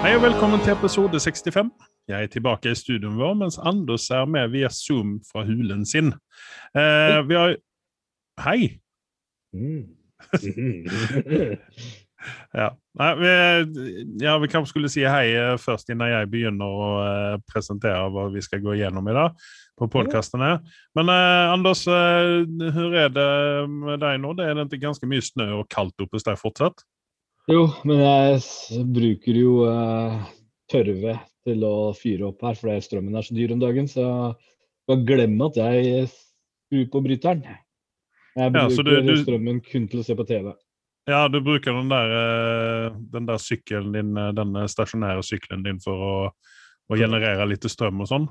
Hei og velkommen til episode 65. Jeg er tilbake i studioet vår, mens Anders er med via Zoom fra hulen sin. Eh, vi har Hei! Mm. Ja. Nei, vi, ja, vi kanskje skulle si hei eh, først, innan jeg begynner å eh, presentere hva vi skal gå gjennom i dag på podkastene. Men eh, Anders, eh, hvordan er det med deg nå? Det er det ikke ganske mye snø og kaldt oppe hos deg fortsatt? Jo, men jeg bruker jo uh, tørrved til å fyre opp her, fordi strømmen er så dyr om dagen. Så bare glem at jeg skrur på bryteren. Jeg Ja, bruker du- du- strømmen kun til å se på TV. Ja, du bruker den der, eh, den der sykkelen din, eh, den stasjonære sykkelen din for å, å generere litt strøm og sånn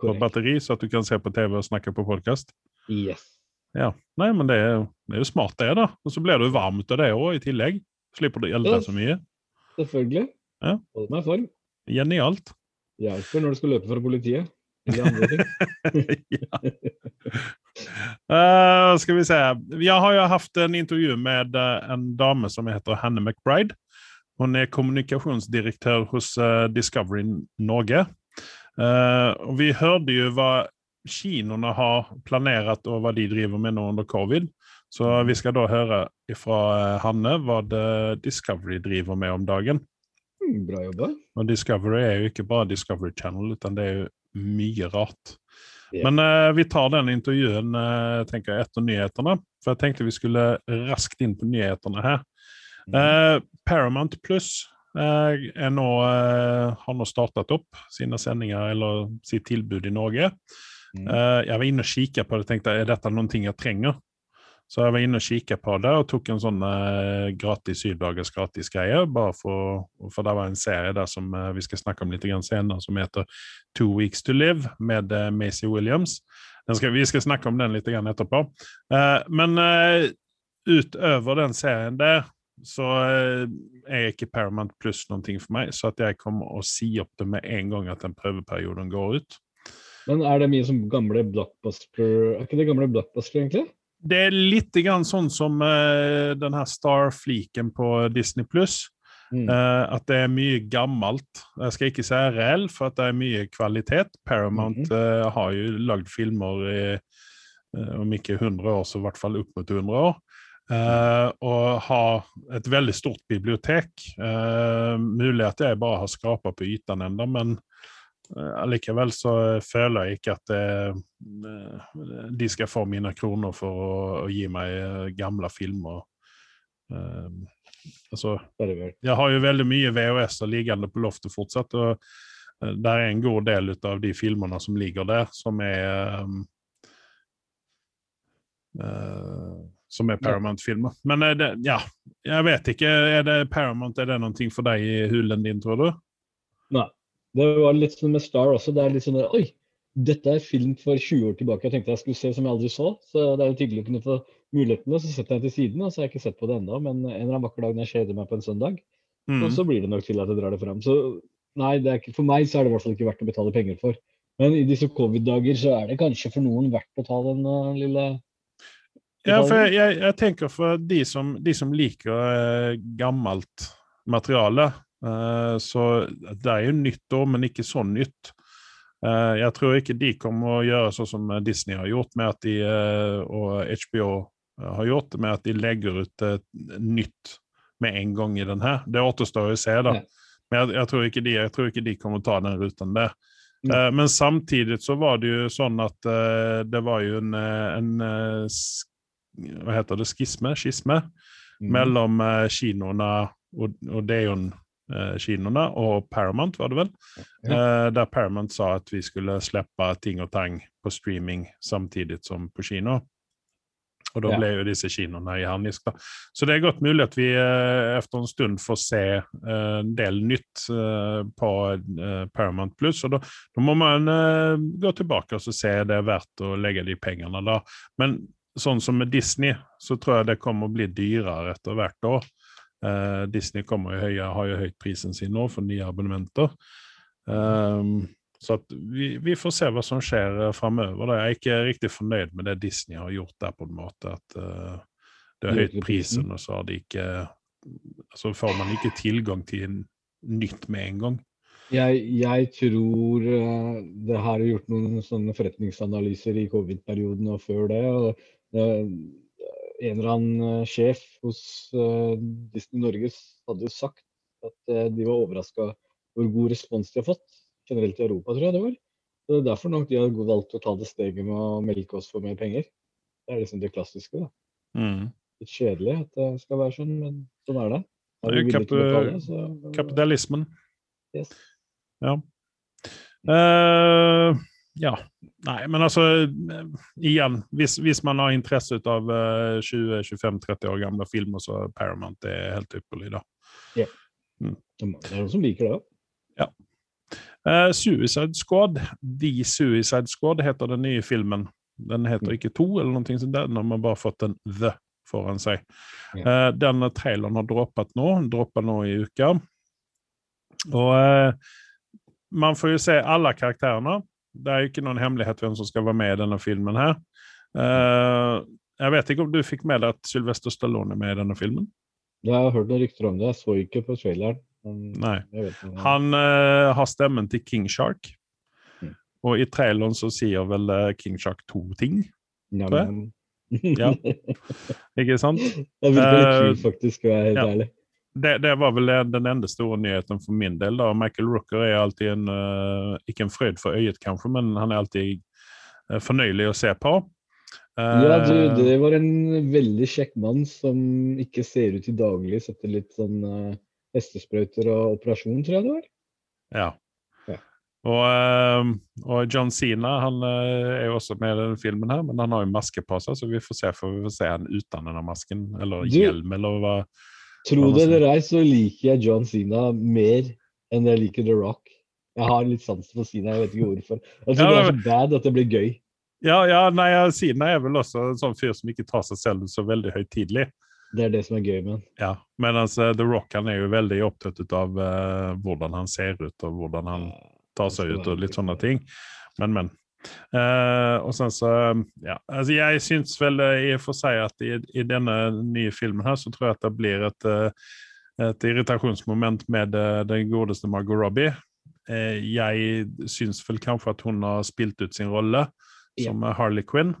på batteri, så at du kan se på TV og snakke på podkast? Yes. Ja. Nei, men det er, det er jo smart, det, da. Og så blir du varm ut av det òg, i tillegg. Slipper du elde Ja. så mye. Selvfølgelig. Ja. Hold meg i form. Genialt. Hjelper når du skal løpe fra politiet. Ja. uh, skal vi se. Jeg har jo hatt en intervju med eh, en dame som heter Hanne McBride. Hun er kommunikasjonsdirektør hos uh, Discovery Norge. Og vi hørte jo hva kinoene har planlagt, og hva de driver med nå under covid. Så vi skal da høre fra Hanne hva det Discovery driver med om dagen. Mm, Bra jobba. Og Discovery er jo ikke bare Discovery Channel, utan det er jo mye rart. Ja. Men eh, vi tar den intervjuen eh, tenker jeg, etter nyhetene. For jeg tenkte vi skulle raskt inn på nyhetene her. Eh, Paramount Plus eh, eh, har nå startet opp sine sendinger, eller sitt tilbud i Norge. Mm. Eh, jeg var inne og kikket på det og tenkte er dette noen ting jeg trenger. Så jeg var inne og kikket på det og tok en sånn eh, gratis syvdagers gratis greie. bare for, for det var en serie der som eh, vi skal snakke om litt senere, som heter Two Weeks to Live med eh, Macy Williams. Skal, vi skal snakke om den litt etterpå. Eh, men eh, utover den serien der, så eh, er ikke Paramount Plus noen ting for meg. Så at jeg kommer å si opp det med en gang at den prøveperioden går ut. Men er det mye som gamle blockbuster Er ikke det gamle blockbuster, egentlig? Det er litt grann sånn som uh, den her Star-fliken på Disney pluss. Mm. Uh, at det er mye gammelt. Jeg skal ikke si reell, for at det er mye kvalitet. Paramount mm. uh, har jo lagd filmer i om ikke 100 år, så i hvert fall opp mot 100 år. Uh, og har et veldig stort bibliotek. Uh, mulig at jeg bare har skrapa på ytan ennå, men allikevel så føler jeg ikke at det, eh, de skal få mine kroner for å, å gi meg eh, gamle filmer. Um, altså jeg har jo veldig mye VHS-er liggende på loftet fortsatt, og Det er en god del av de filmene som ligger der, som er um, uh, Som er Paramount-filmer. Men det, ja, jeg vet ikke. Er det Paramount, er det ting for deg i hulen din, tror du? Nei. Det var litt sånn med Star også. Det er litt sånn Oi, dette er film for 20 år tilbake jeg tenkte jeg skulle se, som jeg aldri så. Så det er litt hyggelig å kunne få mulighetene. Så setter jeg til siden, og så har jeg ikke sett på det ennå. Men en eller annen vakker dag når jeg kjeder meg på en søndag, Mm. og så blir det nok til at jeg drar det fram. Så nei, det ikke, for meg så er det i hvert fall ikke verdt å betale penger for. Men i disse covid-dager så er det kanskje for noen verdt å ta den uh, lille Ja, for jeg, jeg, jeg tenker for de som, de som liker uh, gammelt materiale, så det er jo nytt da, men ikke så nytt. Eh, jeg tror ikke de kommer å gjøre sånn som Disney har gjort, med at de, eh, og HBO har gjort, med at de legger ut eh, nytt med en gang i den her. Det återstår å se, da. Men jeg, jeg, tror de, jeg tror ikke de kommer å ta den ruten der. Eh, men samtidig så var det jo sånn at eh, det var jo en, eh, en eh, Hva heter det? Skisme? Skisme? Mm. mellom eh, kinoene og, og Deon-kinoene og Paramount, var det vel? Eh, der Paramount sa at vi skulle slippe ting og tang på streaming samtidig som på kino. Og da Ja. ble jo disse kinoene i harnisk. da. Så det er godt mulig at vi eh, efter en stund får se eh, en del nytt eh, på eh, Paramount Plus. Og da, da må man eh, gå tilbake og se se er det verdt å legge de pengene da. Men sånn som med Disney, så tror jeg det kommer å bli dyrere etter hvert år. Eh, Disney høye, har jo høyt prisen sin nå for nye abonnementer. Ehm, så at vi, vi får se hva som skjer uh, framover. Jeg er ikke riktig fornøyd med det Disney har gjort der, på en måte. At eh, det har høyt prisen, og så har de ikke Så får man ikke tilgang til nytt med en gang. Jeg, jeg tror uh, det her har gjort noen sånne forretningsanalyser i covid-perioden og før det. og uh, En eller annen uh, sjef hos Disney Norges hadde jo sagt at de var overraska hvor god respons de har fått generelt i Europa, tror jeg det var. Så det er derfor nok de har valgt å ta det steget med å melke oss for mer penger. Det er liksom det klassiske. da. Mm. Litt kjedelig at det skal være sånn, men sånn er det. Er Det er å kap- betale, så- Kapitalismen. Yes. Ja. Eh, ja. Nei, men altså eh, Igjen, hvis, hvis man har interesse ut av uh, 20-25-30 år gamle filmer, så Paramount er helt ypperlig, da. Det er noen som liker det Ja. Uh, Suicide Squad, The Suicide Squad heter den nye filmen. Den heter ikke To, eller noe sånt. Den har man bare fått en The foran seg. Eh, den traileren har droppet nå. droppet nå i uka. Og eh, man får jo se alle karakterene. Det er jo ikke noen hemmelighet hvem som skal være med i denne filmen her. Uh, jeg vet ikke om du fikk med deg at Sylvester Stallone er med i denne filmen? Jeg har hørt noen rykter om det. Jeg så ikke på traileren. Nei. Han uh, har stemmen til King Shark. Mm. Og i traileren så sier vel eh, King Shark to ting, Njam, tror jeg. Ja. ikke sant? Det litt Eh, kult, faktisk, skal jeg være helt ja. ærlig. Det, det var vel den enda store nyheten for min del. da. Michael Rooker er alltid en uh, Ikke en fryd for øyet, kanskje, men han er alltid uh, fornøyelig å se på. Uh, Ja, du, det var en veldig kjekk mann som ikke ser ut til daglig, setter litt sånn hestesprøyter og operasjon, tror jeg det var. Ja. Ja. Og, og John Cena han er jo også med i denne filmen, her, men han har jo maske på seg, så vi får se får vi får se han uten denne masken. Eller Du- hjelm, eller hva. Tro det eller ei, så liker jeg John Cena mer enn jeg liker The Rock. Jeg har litt sans for Cena, jeg vet ikke hvorfor. Jeg tror Ja, det er så bad at det blir gøy. Ja, ja, nei, Cena er vel også en sånn fyr som ikke tar seg selv så veldig høytidelig. Det er det som er gøy med. Ja, mens eh, The Rock han er jo veldig opptatt av uh, hvordan han ser ut, og hvordan han tar seg ut, og litt sånne ting. Men, men. Eh, og sen så Ja, altså jeg syns vel eh, i og for seg at i, i denne nye filmen her, så tror jeg at det blir et, eh, et irritasjonsmoment med den godeste Margot Robbie. Uh, jeg syns vel kanskje at hun har spilt ut sin rolle som Harley Quinn.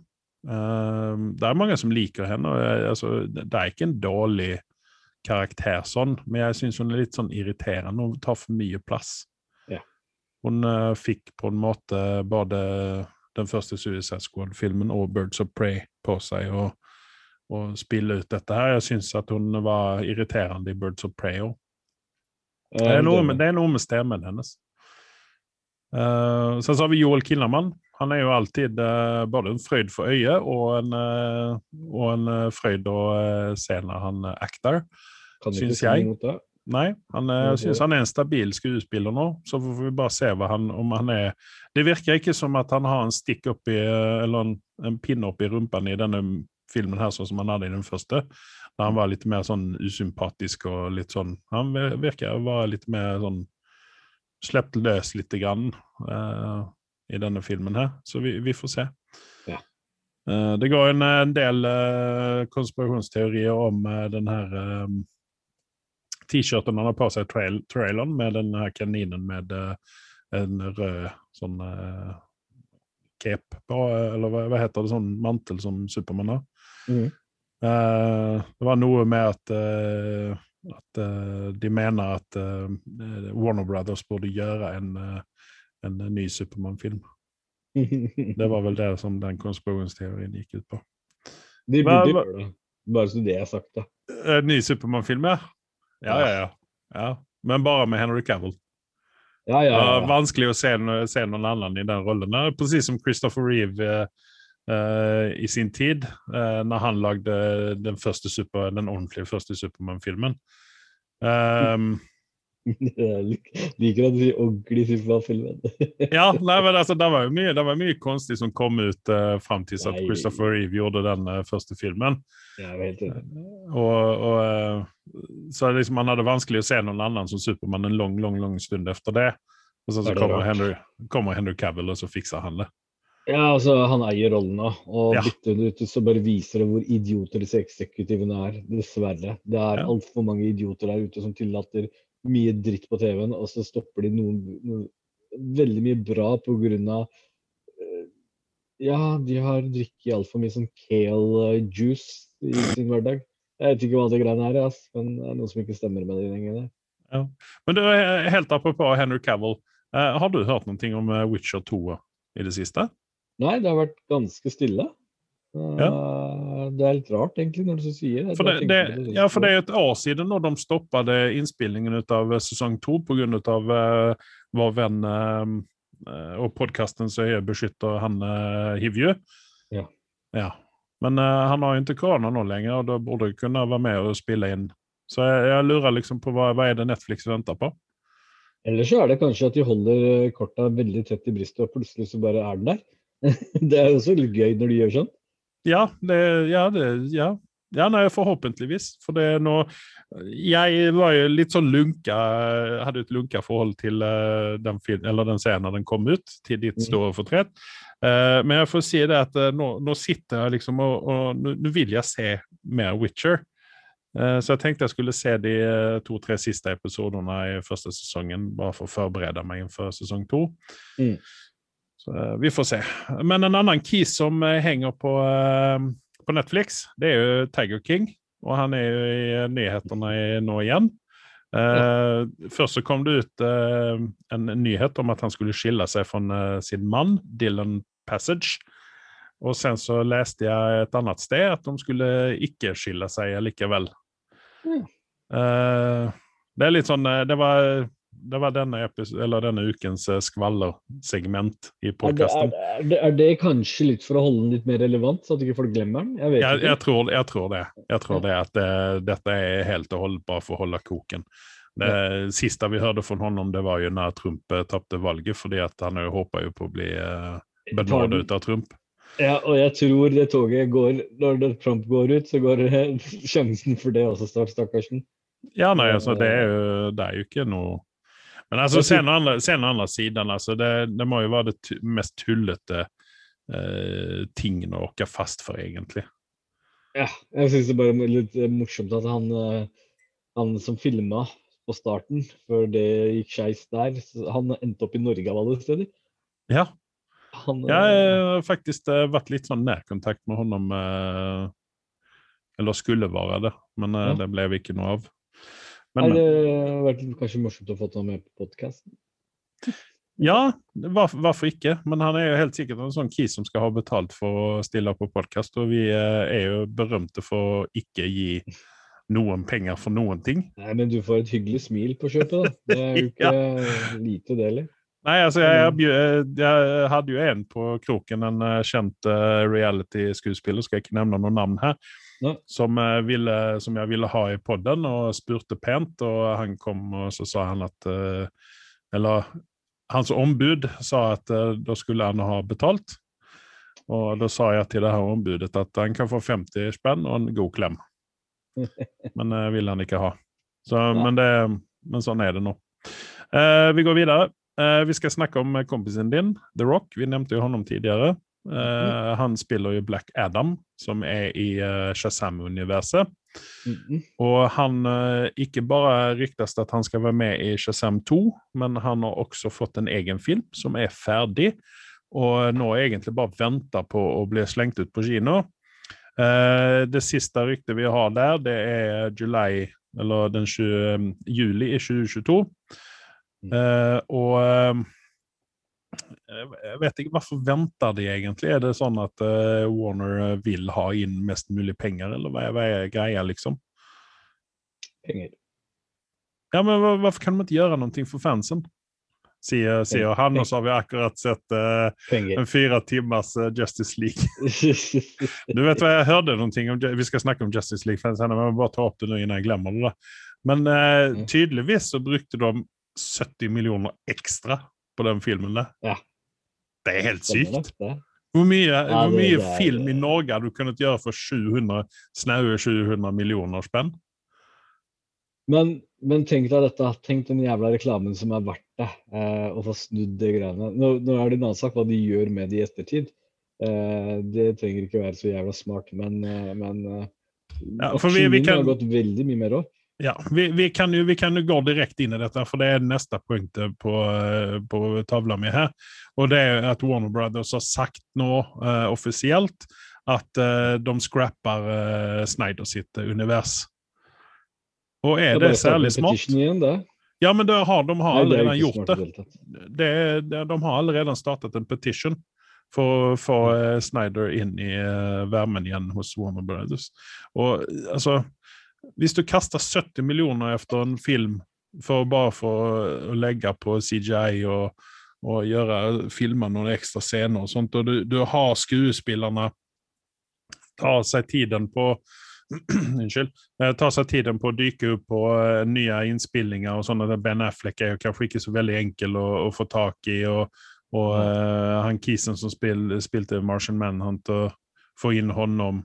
Uh, det er mange som liker henne. og jeg, altså, det det er ikke en dårlig karakter sånn, men jeg syns hun er litt sånn irriterende. Hun tar for mye plass. Hun eh, fikk på en måte både den første Suicide Squad-filmen og Birds of Prey på seg å å spille ut dette her. Jeg syns at hun var irriterende i Birds of Prey òg. Det, er noe med- det er noe med stemmen hennes. Uh, sen så har vi Joel Kinnaman. Han er jo alltid uh, både en frøyd for øyet og en, uh, og en eh, frøyd å eh, se når han acter. Syns jeg. Nei, han, eh, jeg synes han er en stabil skuespiller nå. Så får vi bare se han, om han er Det virker ikke som at han har en stikk oppi i, Eller en, en pinne oppi rumpen i denne filmen her, sånn som han hadde i den første. Da han var litt mer sånn usympatisk og litt sånn Han virker å være litt mer sånn Sluppet løs lite grann uh, i denne filmen her. Så vi, vi får se. Ja. Uh, det går en, en del uh, konspirasjonsteorier om eh, den her T-skjorten han har på seg trail, traileren, med den her kaninen med uh, en rød sånn uh, cape på, eh, eller hva, hva heter det, sånn mantel som Supermann har. Mm. Uh, det var noe med at, uh, at de mener at Warner Brothers burde gjøre en, en ny Supermann-film. Det var vel det som den konspirasjonsteorien gikk ut på. De burde gjøre det. Bare så det er sagt, da. En ny Supermann-film, ja. Ja, ja, ja. ja. Men bare med Henry Cavill. Ja, ja, Ja, ja. vanskelig å se, se noen annen i den rollen. Presis Precis som Christopher Reeve eh, eh, i sin tid, eh, når han lagde den, første super, den ordentlige første Supermann-filmen. Um, Jeg lik- liker at du sier ordentlig Supermann-filmen. ja, nei, men altså, det var jo mye, det var mye konstig som kom ut uh, fram til at Christopher Reeve gjorde den uh, første filmen. Ja, helt enig. Og, og, uh, så liksom, man hadde vanskelig å se noen annen som Supermann en lang, lang, lang stund etter det. Og så, så kommer. Henry, kommer Henry Cavill, og så fikser han det. Ja, altså, han eier rollen nå, og Ja. bytter den ut, så bare viser det hvor idioter disse eksekutivene er. Dessverre. Det er Ja. altfor mange idioter der ute som tillater mye dritt på TV-en, og så stopper de noen, noen veldig mye bra av eh, Ja, de har drukket altfor mye sånn kale juice i sin hverdag. Jeg vet ikke hva det greiene er, ass, men det er noe som ikke stemmer med de lenger. Ja. Men du, eh, helt apropos Henry Cavill, eh, har du hørt noe om eh, Witcher 2 i det siste? Nei, det har vært ganske stille. Ja. Eh, Det er litt rart, egentlig, når du så sier det. For det, det, det, ja, for det er et år siden når de stoppet innspillingen av sesong to pga. Uh, vår venn eh, eh, og podkasten som er beskytter han uh, Hivju. Ja. ja. Men uh, han har jo ikke korona nå lenger, og da burde jeg kunne være med og spille inn. Så jeg, jeg lurer liksom på hva, hva er det Netflix venter på? Eller så er det kanskje at de holder eh, korta veldig tett i brystet, og plutselig så bare er den der. det er også litt gøy når de gjør sånn. Ja, det, ja, det, ja. ja nei, forhåpentligvis. For det er nå Jeg var jo litt sånn lunka Hadde et lunka forhold til uh, den, eller den scenen den kom ut, til ditt Mhm. store fortret. Uh, men jeg får si det at uh, nå, nå sitter jeg liksom og, og nå, vil jeg se mer Witcher. Eh, så jeg tenkte jeg skulle se de eh, to-tre siste episodene i første sesongen, bare for å forberede meg for sesong to. Mm. Så eh, vi får se. Men en annen key som eh, henger på, eh, på Netflix, det er jo Tiger King. Og han er jo i nyhetene nå igjen. Eh, Først så kom det ut en nyhet om at han skulle skille seg fra sin mann, Dylan Passage. Og sen så leste jeg et annet sted at de skulle ikke skille seg likevel. Mm. Det er litt sånn Det var, det var denne, denne ukens eh, skvallersegment i podkasten. er, er, det, er det kanskje litt for å holde den litt mer relevant, så at ikke folk glemmer den? Jeg vet Jeg, jeg, tror, jeg tror det. Jeg tror Ja. det at det, dette er helt og holdent bare for å holde koken. Det siste vi hørte fra honom, det var jo når Trump eh, tapte valget, fordi at han håpa jo på å bli benådet ut av Trump. Ja, og jeg tror det toget går Når Trump går ut, så går sjansen for det også snart, stakkarsen. Ja, nei, altså, det er jo, det er jo ikke noe Men altså, se tror- den andre, se den andre siden. Altså, det, det må jo være det mest tullete eh, tingen å åke fast for, egentlig. Ja, jeg syns det bare er litt eh, morsomt at han, eh, han som filma på starten, før det gikk skeis der, han endte opp i Norge av alle steder. Ja, Han, eh, jeg har faktisk vært litt sånn nærkontakt med honom. Eh, eller skulle være det, men Ja. det ble vi ikke noe av. Men, men. det vært kanskje morsomt å få ham med på podkasten? Ja, hvorfor ikke? Men han er jo helt sikkert en sånn kis som skal ha betalt for å stille på podkast, og vi eh, er jo berømte for å ikke gi noen penger for noen ting. Nei, men du får et hyggelig smil på kjøpet, da. Det er jo ikke lite, det heller. Nei, altså, jeg, jeg, jeg hadde jo en på kroken, en eh, kjent eh, reality-skuespiller, skal jeg ikke nevne noe navn her, Nei. Som, eh, ville, som jeg ville ha i podden, og spurte pent, og han kom, og så sa han at eh, Eller hans ombud sa at eh, da skulle han ha betalt. Og da sa jeg til det her ombudet at han kan få 50 spenn og en god klem. Men det ville han ikke ha. Så, men, det, men sånn er det nå. Eh, vi går videre. Eh, vi skal snakke om kompisen din, The Rock. Vi nevnte jo ham tidligere. Eh, Han spiller jo Black Adam, som er i uh, Shazam-universet. Mhm. Og han uh, ikke bare ryktes det at han skal være med i Shazam 2, men han har også fått en egen film som er ferdig, og nå egentlig bare venter på å bli slengt ut på kino. Det siste ryktet vi har der, det er July, eller den 20, juli i 2022. Eh, og jeg vet ikke, Hva venter de egentlig? Er det sånn at eh, Warner vil ha inn mest mulig penger, eller hva er, greia, liksom? Penger. Ja, men hvorfor kan de ikke gjøre noe for fansen? Sier, sier han, og så har vi akkurat sett uh, en fire timers uh, Justice League. Du vet hva, jeg hørte noe om Vi skal snakke om Justice League, men jeg må bare ta opp det nå innan jeg glemmer det. Men eh, Mm. tydeligvis så brukte de 70 millioner ekstra på den filmen. der. Ja. Det er helt sykt. Hvor mye, Ja, hvor mye det film i Norge hadde du kunnet gjøre for 700, snaue 700 millioner spenn? Men, men tenk deg dette. Tenk den jævla reklamen som er verdt det. Eh, å få snudd de greiene. Nå, nå er det en annen sak hva de gjør med det i ettertid. Eh, det trenger ikke være så jævla smart, men, eh, men eh, Ja, vi- vi kan- har gått veldig mye mer opp. Ja, vi, vi, kan jo, vi kan jo gå direkte inn i dette, for det er neste punktet på, eh, på tavla mi her. Og det er at Warner Brothers har sagt nå uh, offisielt at uh, de scrapper uh, Snyder sitt univers. Og er det, særlig smart? Igjen, det. Ja, men det har, de har Nei, allerede gjort det. Det, det. De har allerede startet en petition for å få Snyder inn i varmen igjen hos Warner Brothers. Og altså hvis du kaster 70 millioner etter en film for bare for å legge på CGI og, og gjøre filme noen ekstra scener og sånt, og du, du har skuespillerne ta seg tiden på Unnskyld. Eh, ta seg tiden på å dyke opp på uh, nye innspillinger og sånn. Ben Affleck er jo kanskje ikke så veldig enkel å, å få tak i. Og, og uh, han Kisen som spil, spilte Martian Manhunt, og få inn honom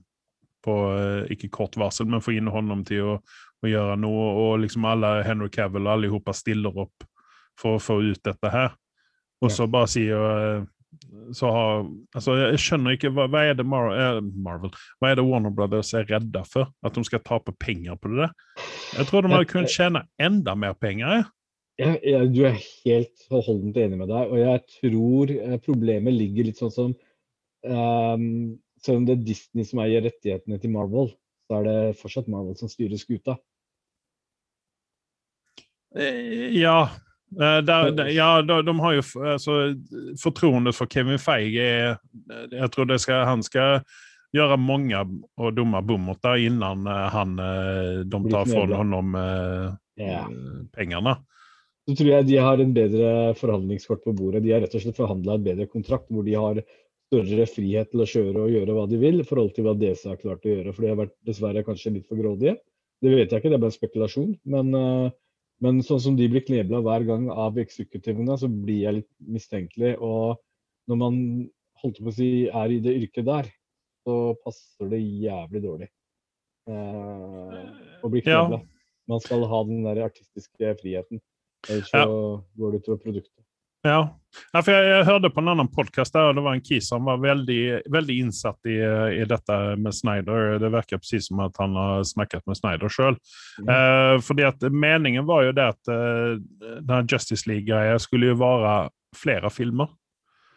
på eh, ikke kort varsel, men få inn honom til å, å gjøre noe. Og liksom alle Henry Cavill allihopa stiller opp for å få ut dette her. Og så bare sier eh, så har, altså Jeg skjønner ikke hva, hva er det Mar eh, Marvel Hva er det Warner Brothers er redda for? At de skal tape penger på det? Jeg tror de hadde kunnet tjene enda mer penger. Ja, jeg, du er helt holdent enig med deg. Og jeg tror problemet ligger litt sånn som um, selv om det er Disney som eier rettighetene til Marvel, så er det fortsatt Marvel som styrer skuta. Eh, ja. Eh, der, der, ja, de, de, har jo altså, Fortroendet for Kevin Feige er Jeg tror skal, han skal gjøre mange og dumme bommerter innan eh, han, de tar fra ham ja. pengene. Så tror jeg de har en bedre forhandlingskort på bordet. De har rett og slett forhandla en bedre kontrakt hvor de har større frihet til å kjøre og gjøre hva de vil, i forhold til hva DC har klart å gjøre. For de har vært dessverre kanskje litt for grådige. Det vet jeg ikke, det er bare spekulasjon. Men, eh, men sånn som de blir knebla hver gang av eksekutivene, så blir jeg litt mistenkelig. Og når man holdt på å si, er i det yrket der, så passer det jævlig dårlig eh, å bli knebla. Ja. Man skal ha den der artistiske friheten. Ellers så ja. går det utover produktet. Ja, ja for jeg, jeg, hørte på en annen podkast der det var en kis som var veldig, veldig innsatt i, i, dette med Snyder. Det virker precis som at han har snakket med Snyder sjøl. Mm. Eh, fordi at meningen var jo det at uh, den Justice League-greia skulle jo være flere filmer.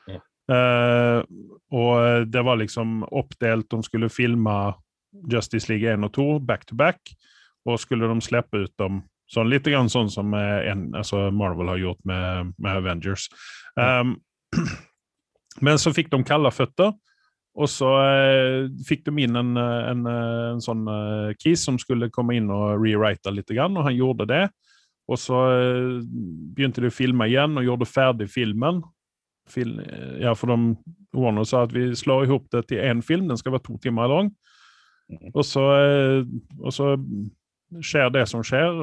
Ja. Eh, og det var liksom oppdelt. De skulle filme Justice League 1 og 2 back to back, og skulle de slippe ut dem Sånn, litt grann sånn som en, altså Marvel har gjort med, med Avengers. Um, men så fikk de kalde føtter, og så uh, fikk de inn en, en, en sånn uh, kis som skulle komme inn og rewrite litt, grann, og han gjorde det. Og så uh, begynte de å filme igjen og gjorde ferdig filmen. Fil, ja, for de, Warner sa at vi slår ihop det til én film, den skal være to timer lang. Mm. Og så, og så skjer det som skjer.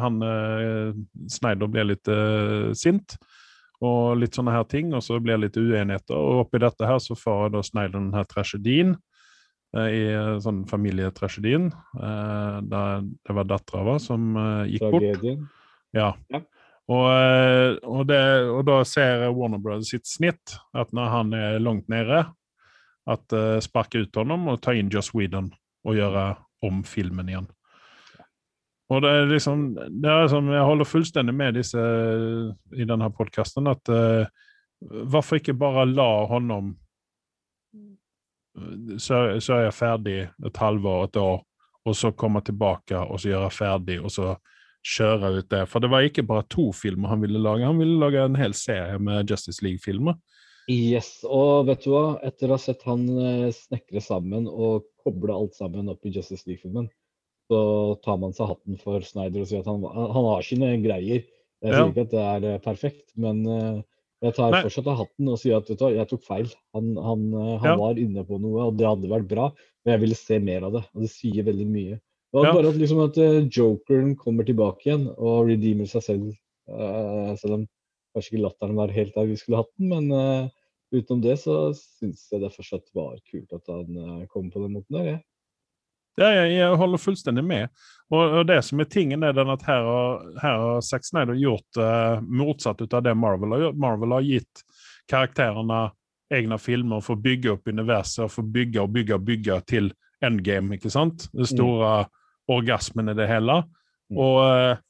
Han, eh, Snyder blir litt eh, sint og litt sånne her ting, og så blir det litt uenigheter. Og oppi dette her så får da Snyder den her tragedien eh, i sånn familietragedien. Der det var dattera som eh, gikk Tragedien. bort. Ja. ja. Og, og, det, og, da ser Warner Brothers sitt snitt, at når han er langt nede, at uh, sparke ut honom og ta inn Joss Whedon og gjøre om filmen igjen. Og det er liksom, det er som, Jeg holder fullstendig med disse i denne podkasten at uh, hvorfor ikke bare la honom så er jeg ferdig et halvår, et år, og så komme tilbake og så gjøre ferdig, og så kjøre ut det. For det var ikke bare to filmer han ville lage, han ville lage en hel serie med Justice League-filmer. Yes, og vet du hva? Etter å ha sett han eh, snekre sammen og koble alt sammen opp i Justice League-filmen, så tar man seg hatten for Snyder og sier at han, han har sine greier. Jeg sier ja. ikke at det er eh, perfekt, men uh, jeg tar Nei. fortsatt av hatten og sier at du, jeg tok feil. Han, han, uh, han ja. var inne på noe, og det hadde vært bra, men jeg ville se mer av det. Og det sier veldig mye. Og ja. bare at, liksom, at uh, jokeren kommer tilbake igjen og redeemer seg selv, selv om kanskje ikke latteren var helt der vi skulle hatt den, men utenom det så syns jeg det fortsatt var kult at han kom på den måten der. jeg. Ja, jeg, jeg holder fullstendig med. Og, og, det som er tingen, er den at her har, her har Zack Snyder gjort uh, motsatt av det Marvel har gjort. Marvel har gitt karakterene egne filmer for å bygge opp universet, for å bygge og bygge og bygge til endgame, ikke sant? Den mm. store mm. orgasmen i det hele. Mm. Og eh,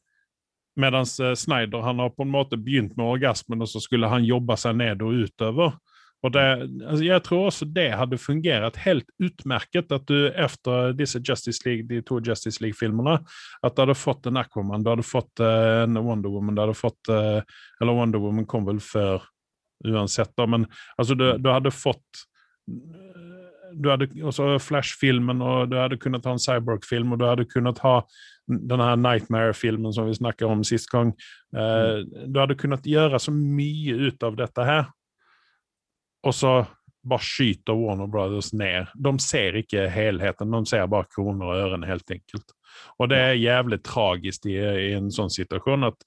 mens eh, Snyder han har på en måte begynt med orgasmen, og så skulle han jobbe seg ned og utover. Og det, altså jeg tror også det hadde fungert helt utmerket at du etter disse Justice League, de to Justice League-filmene at du hadde fått en Aquaman, du hadde fått uh, en Wonder Woman, du hadde fått uh, Eller Wonder Woman kom vel før uansett, da, men altså du, du hadde fått du hadde også Flash-filmen, og du hadde kunnet ha en Cyborg-film, og du hadde kunnet ha denne Nightmare-filmen som vi snakket om sist gang. Mm. du hadde kunnet gjøre så mye ut av dette her. Og så bare skyter Warner Brothers ned. De ser ikke helheten, de ser bare kroner og ørene, helt enkelt. Og det er jævlig tragisk i, i en sånn situasjon at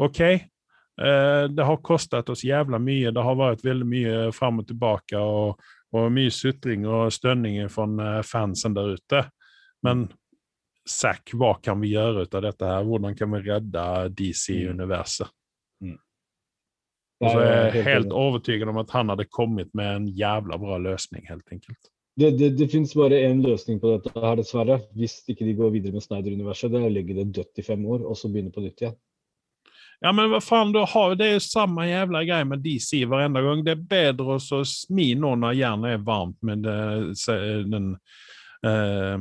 OK, eh, det har kostet oss jævla mye, det har vært veldig mye fram og tilbake. og og mye sutring og stønning fra fansen der ute. Men Zack, hva kan vi gjøre ut av dette her? Hvordan kan vi redde DC-universet? Og så er jeg helt overbevist om at han hadde kommet med en jævla bra løsning, helt enkelt. Det, det, det finnes bare én løsning på dette her, dessverre. Hvis ikke de går videre med Snyder-universet. Det er å legge det dødt i fem år, og så begynne på nytt igjen. Ja, men hva faen, du har, det er jo samme jævla greie med DC hver eneste gang. Det er bedre å så smi nå når jernet er varmt med det, den uh,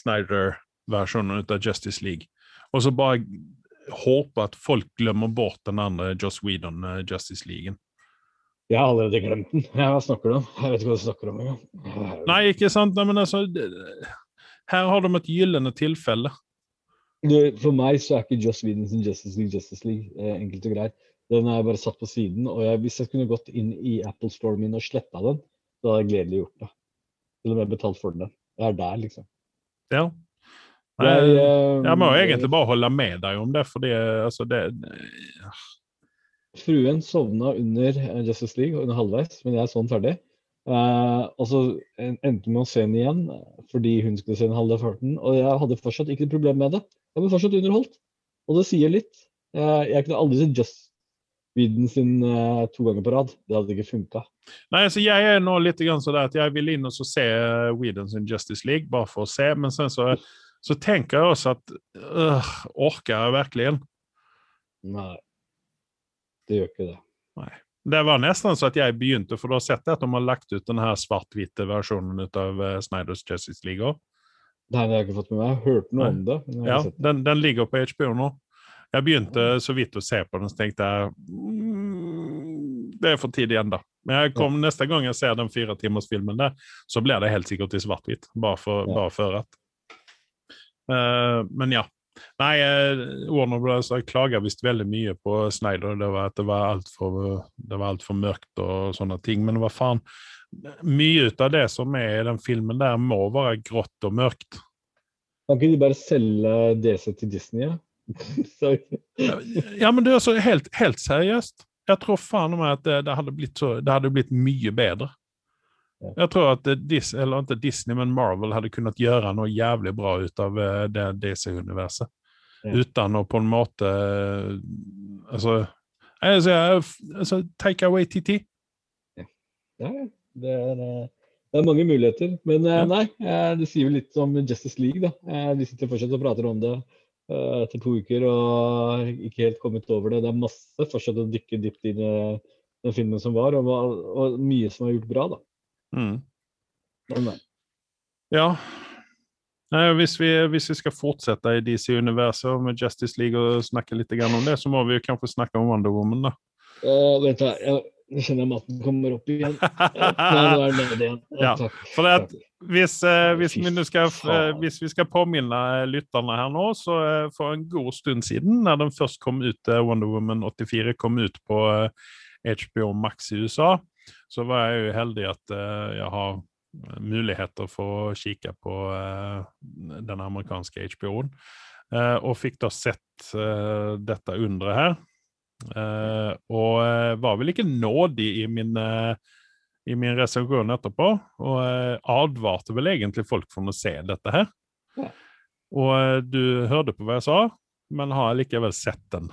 Snyder-versjonen av Justice League. og så bara hoppa at folk glemmer bort den andre Joss Whedon eh, Justice League. Jeg har allerede glemt den. Ja, hva snakker du om? Jeg vet ikke hva du snakker om engang. Nei, ikke sant? Nei, men altså, her har de et gyllende tilfelle For meg så er ikke Joss Whedon sin Justice League Justice League. Eh, enkelt og greit. Den er bare satt på siden. Og jeg, hvis jeg kunne gått inn i Apple Store min og sletta den, så hadde jeg gledelig gjort det. Til og med betalt for den. Jeg er der, liksom. Ja. Jeg, må jo må egentlig bare holde med deg om det, for altså det Fruen sovna under eh, Justice League, under halvveis, men jeg så den ferdig. Eh, og så endte med å se den igjen eh, fordi hun skulle se den halve farten. Og jeg hadde fortsatt ikke noe problem med det. Jeg ble fortsatt underholdt. Og det sier litt. Eh, jeg kunne aldri sett Just Whedon sin eh, to ganger på rad. Det hadde ikke funka. Nei, altså jeg er nå litt sånn at jeg vil inn og så se Whedon sin Justice League, bare for å se, men sen så, så tenker jeg også at øh, orker jeg virkelig? Nei. Det gjør ikke det. Nei. Det var nesten så at jeg begynte, for du har sett at de har lagt ut den her svart-hvite versjonen av uh, Snyders Justice League òg. Nei, det har jeg ikke fått med meg. Jeg har hørt noe Nei. om det. Ja, den, den ligger på HBO nå. Jeg begynte så vidt å se på den, så tenkte jeg mm, det er for tidlig ennå. Men jeg kom, neste gang jeg ser den fire timers filmen der, så blir det helt sikkert i svart-hvitt. Bare, for, Ja. bare for at Men ja. Nei, eh, Warner Bros. klager visst veldig mye på Snyder. Det var at det var altfor alt for mørkt og sånne ting. Men hva faen? Mye ut av det som er i den filmen der, må være grått og mørkt. Kan ikke de bare selge DC til Disney? Ja? Ja, men det er så helt, helt seriøst. Jeg tror faen meg at det, det, hadde så, det hadde blitt mye bedre. Jeg tror at Dis, eller ikke Disney, men Marvel hadde kunnet gjøre noe jævlig bra ut av eh, det DC-universet. Ja. Uten å på en måte eh, Altså, altså, altså Take away TT. Ja, ja. det, er, eh, det er mange muligheter. Men nei, det sier jo litt om Justice League, da. Vi sitter fortsatt og prater om det etter to uker og ikke helt kommet over det. Det er masse fortsatt å dykke dypt inn i den filmen som var, og, og mye som er gjort bra, da. Mm. Ja. Nei, hvis, vi, hvis vi skal fortsette i DC-universet med Justice League og snakke litt om det, så må vi kanskje snakke om Wonder Woman, da. Og vent. Jeg, nå kjenner jeg maten kommer opp igjen. Nei, nå er nede igjen. Ja, takk. For det at hvis, eh, hvis, vi skal, eh, hvis vi skal påminne lytterne her nå, så eh, for en god stund siden, når den først kom ut, eh, Wonder Woman 84 kom ut på eh, HBO Max i USA, så var jeg jo heldig at eh, jeg har muligheter for å kikke på eh, den amerikanske HBO-en, eh, og fikk da sett dette underet her. Og var vel ikke nådig i min i min resension etterpå, og advarte vel egentlig folk for å se dette her. Ja. Og du hørte på hva jeg sa, men har likevel sett den.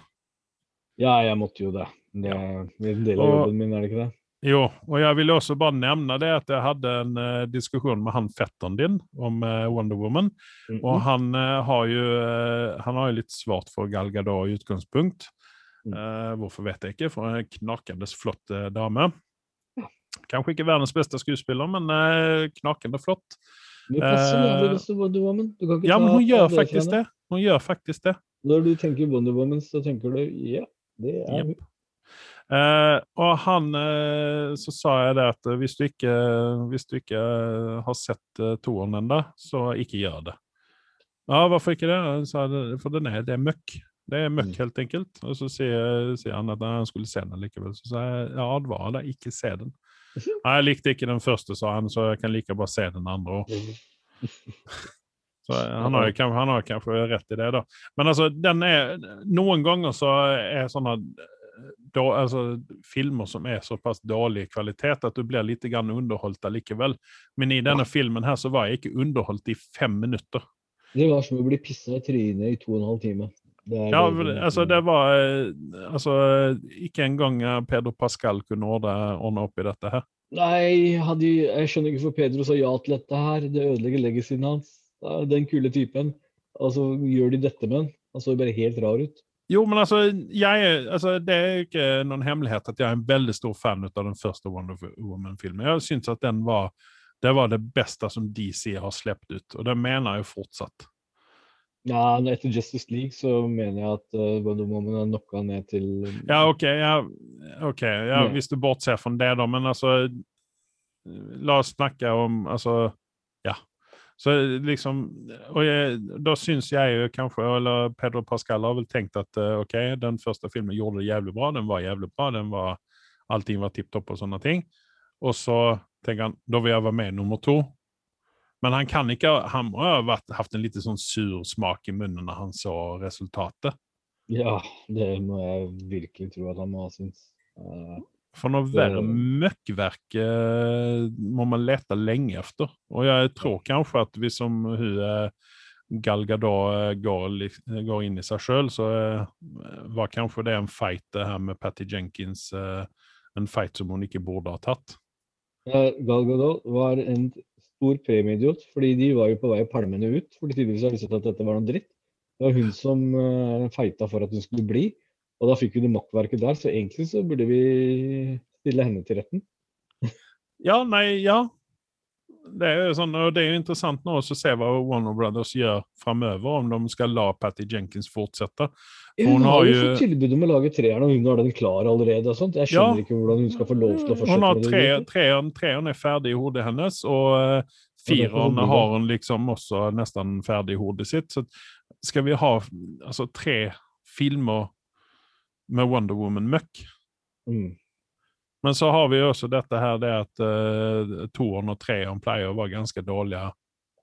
Ja, jeg måtte jo det. Det, det er en del av jobben min, er det ikke det? Jo, og jeg vil også bare nevne det at jeg hadde en uh, diskusjon med han fetteren din om uh, Wonder Woman. Mhm. Og han uh, har jo han har jo litt svart for Gal Gadot i utgangspunkt. Mm. Hvorfor vet jeg ikke, for hun er en knakende flott dame. Kanskje ikke verdens beste skuespiller, men knakende flott. Det passer jævlig godt til Wonder Woman. Ja, men hun gjør faktisk det. Hun gjør faktisk det. Når du tenker Wonder Woman, så tenker du ja, det er hun. Eh, og han eh, Så sa jeg det at eh, hvis du ikke, hvis du ikke eh, har sett eh, toeren ennå, så ikke gjør det. Ja, hvorfor ikke det? Jeg? For den er, det er møkk. Det er møkk, Mm. helt enkelt. Og så sier, sier han at han skulle se den likevel. Så sa jeg ja, advarer deg, ikke se den. Nei, jeg likte ikke den første, sa han, så jeg kan like bare se den andre òg. Så han har, kanskje- han har kanskje rett i det, da. Men altså, den er Noen ganger så er sånne da, altså, filmer som er såpass dårlig kvalitet at du blir litt underholdt allikevel. Men i denne filmen her så var jeg ikke underholdt i fem minutter. Det var som å bli pissa i trynet i to og en halv time. Det Ja, altså, det var eh, Altså, ikke engang eh, Pedro Pascal kunne ordne, opp i dette her. Nei, hadde, jeg skjønner ikke hvorfor Pedro sa ja til dette her. Det ødelegger legacyen hans. Den kule typen. Og så gjør de dette med han. Han så bare helt rar ut. Jo, men altså, jeg, er- altså, det er ikke noen hemmelighet at jeg er en veldig stor fan av den første Wonder Woman-filmen. Jeg syns at den var det var det beste som DC har sluppet ut, og det mener jeg fortsatt. Ja, Etter Justice League så mener jeg at uh, Wonder Woman har knocka ned til Ja, OK, ja, okay ja, hvis du bortser fra det, da, men altså La oss snakke om Altså. Så liksom Og jeg, da syns jeg jo kanskje, eller Pedro Pascal har vel tenkt at eh, OK, den første filmen gjorde det jævlig bra, den var jævlig bra, den var Allting var tipp topp og sånne ting. Og så tenker han da vil jeg være med nummer to. Men han kan ikke Han må ha hatt en litt sånn sur smak i munnen når han så resultatet. Ja, det må jeg virkelig tro at han må ha syntes. Eh, For noe verre møkkverk eh, må man lete lenge efter. Og jeg tror kanskje at hvis som hun eh, Gal Gadot eh, går, går inn i seg sjøl, så var kanskje det en fight det her med Patty Jenkins En fight som hun ikke burde ha tatt. Gal Gadot var en stor premieidiot, fordi de var jo på vei palmene ut. fordi tydeligvis har visst at dette var noe dritt. Det var hun som feita for at hun skulle bli, og da fikk vi det makkverket der. Så egentlig så burde vi stille henne til retten. Ja, nei, ja. Det er jo sånn, og det er jo interessant nå også å se hva Warner Brothers gjør framover, om de skal la Patty Jenkins fortsette. Hun, Hun har jo fått tilbud om å lage treeren, og hun har den klar allerede. og sånt. Jeg skjønner Ja. ikke hvordan hun skal få lov til å fortsette Hun har med tre, egentlig. treeren, treeren er ferdig i hodet hennes, og uh, fireren har hun liksom også nesten ferdig i hodet sitt. Så skal vi ha altså, tre filmer med Wonder Woman-møkk Mm. Men så har vi også dette her det at uh, toeren og treeren pleier å være ganske dårlige.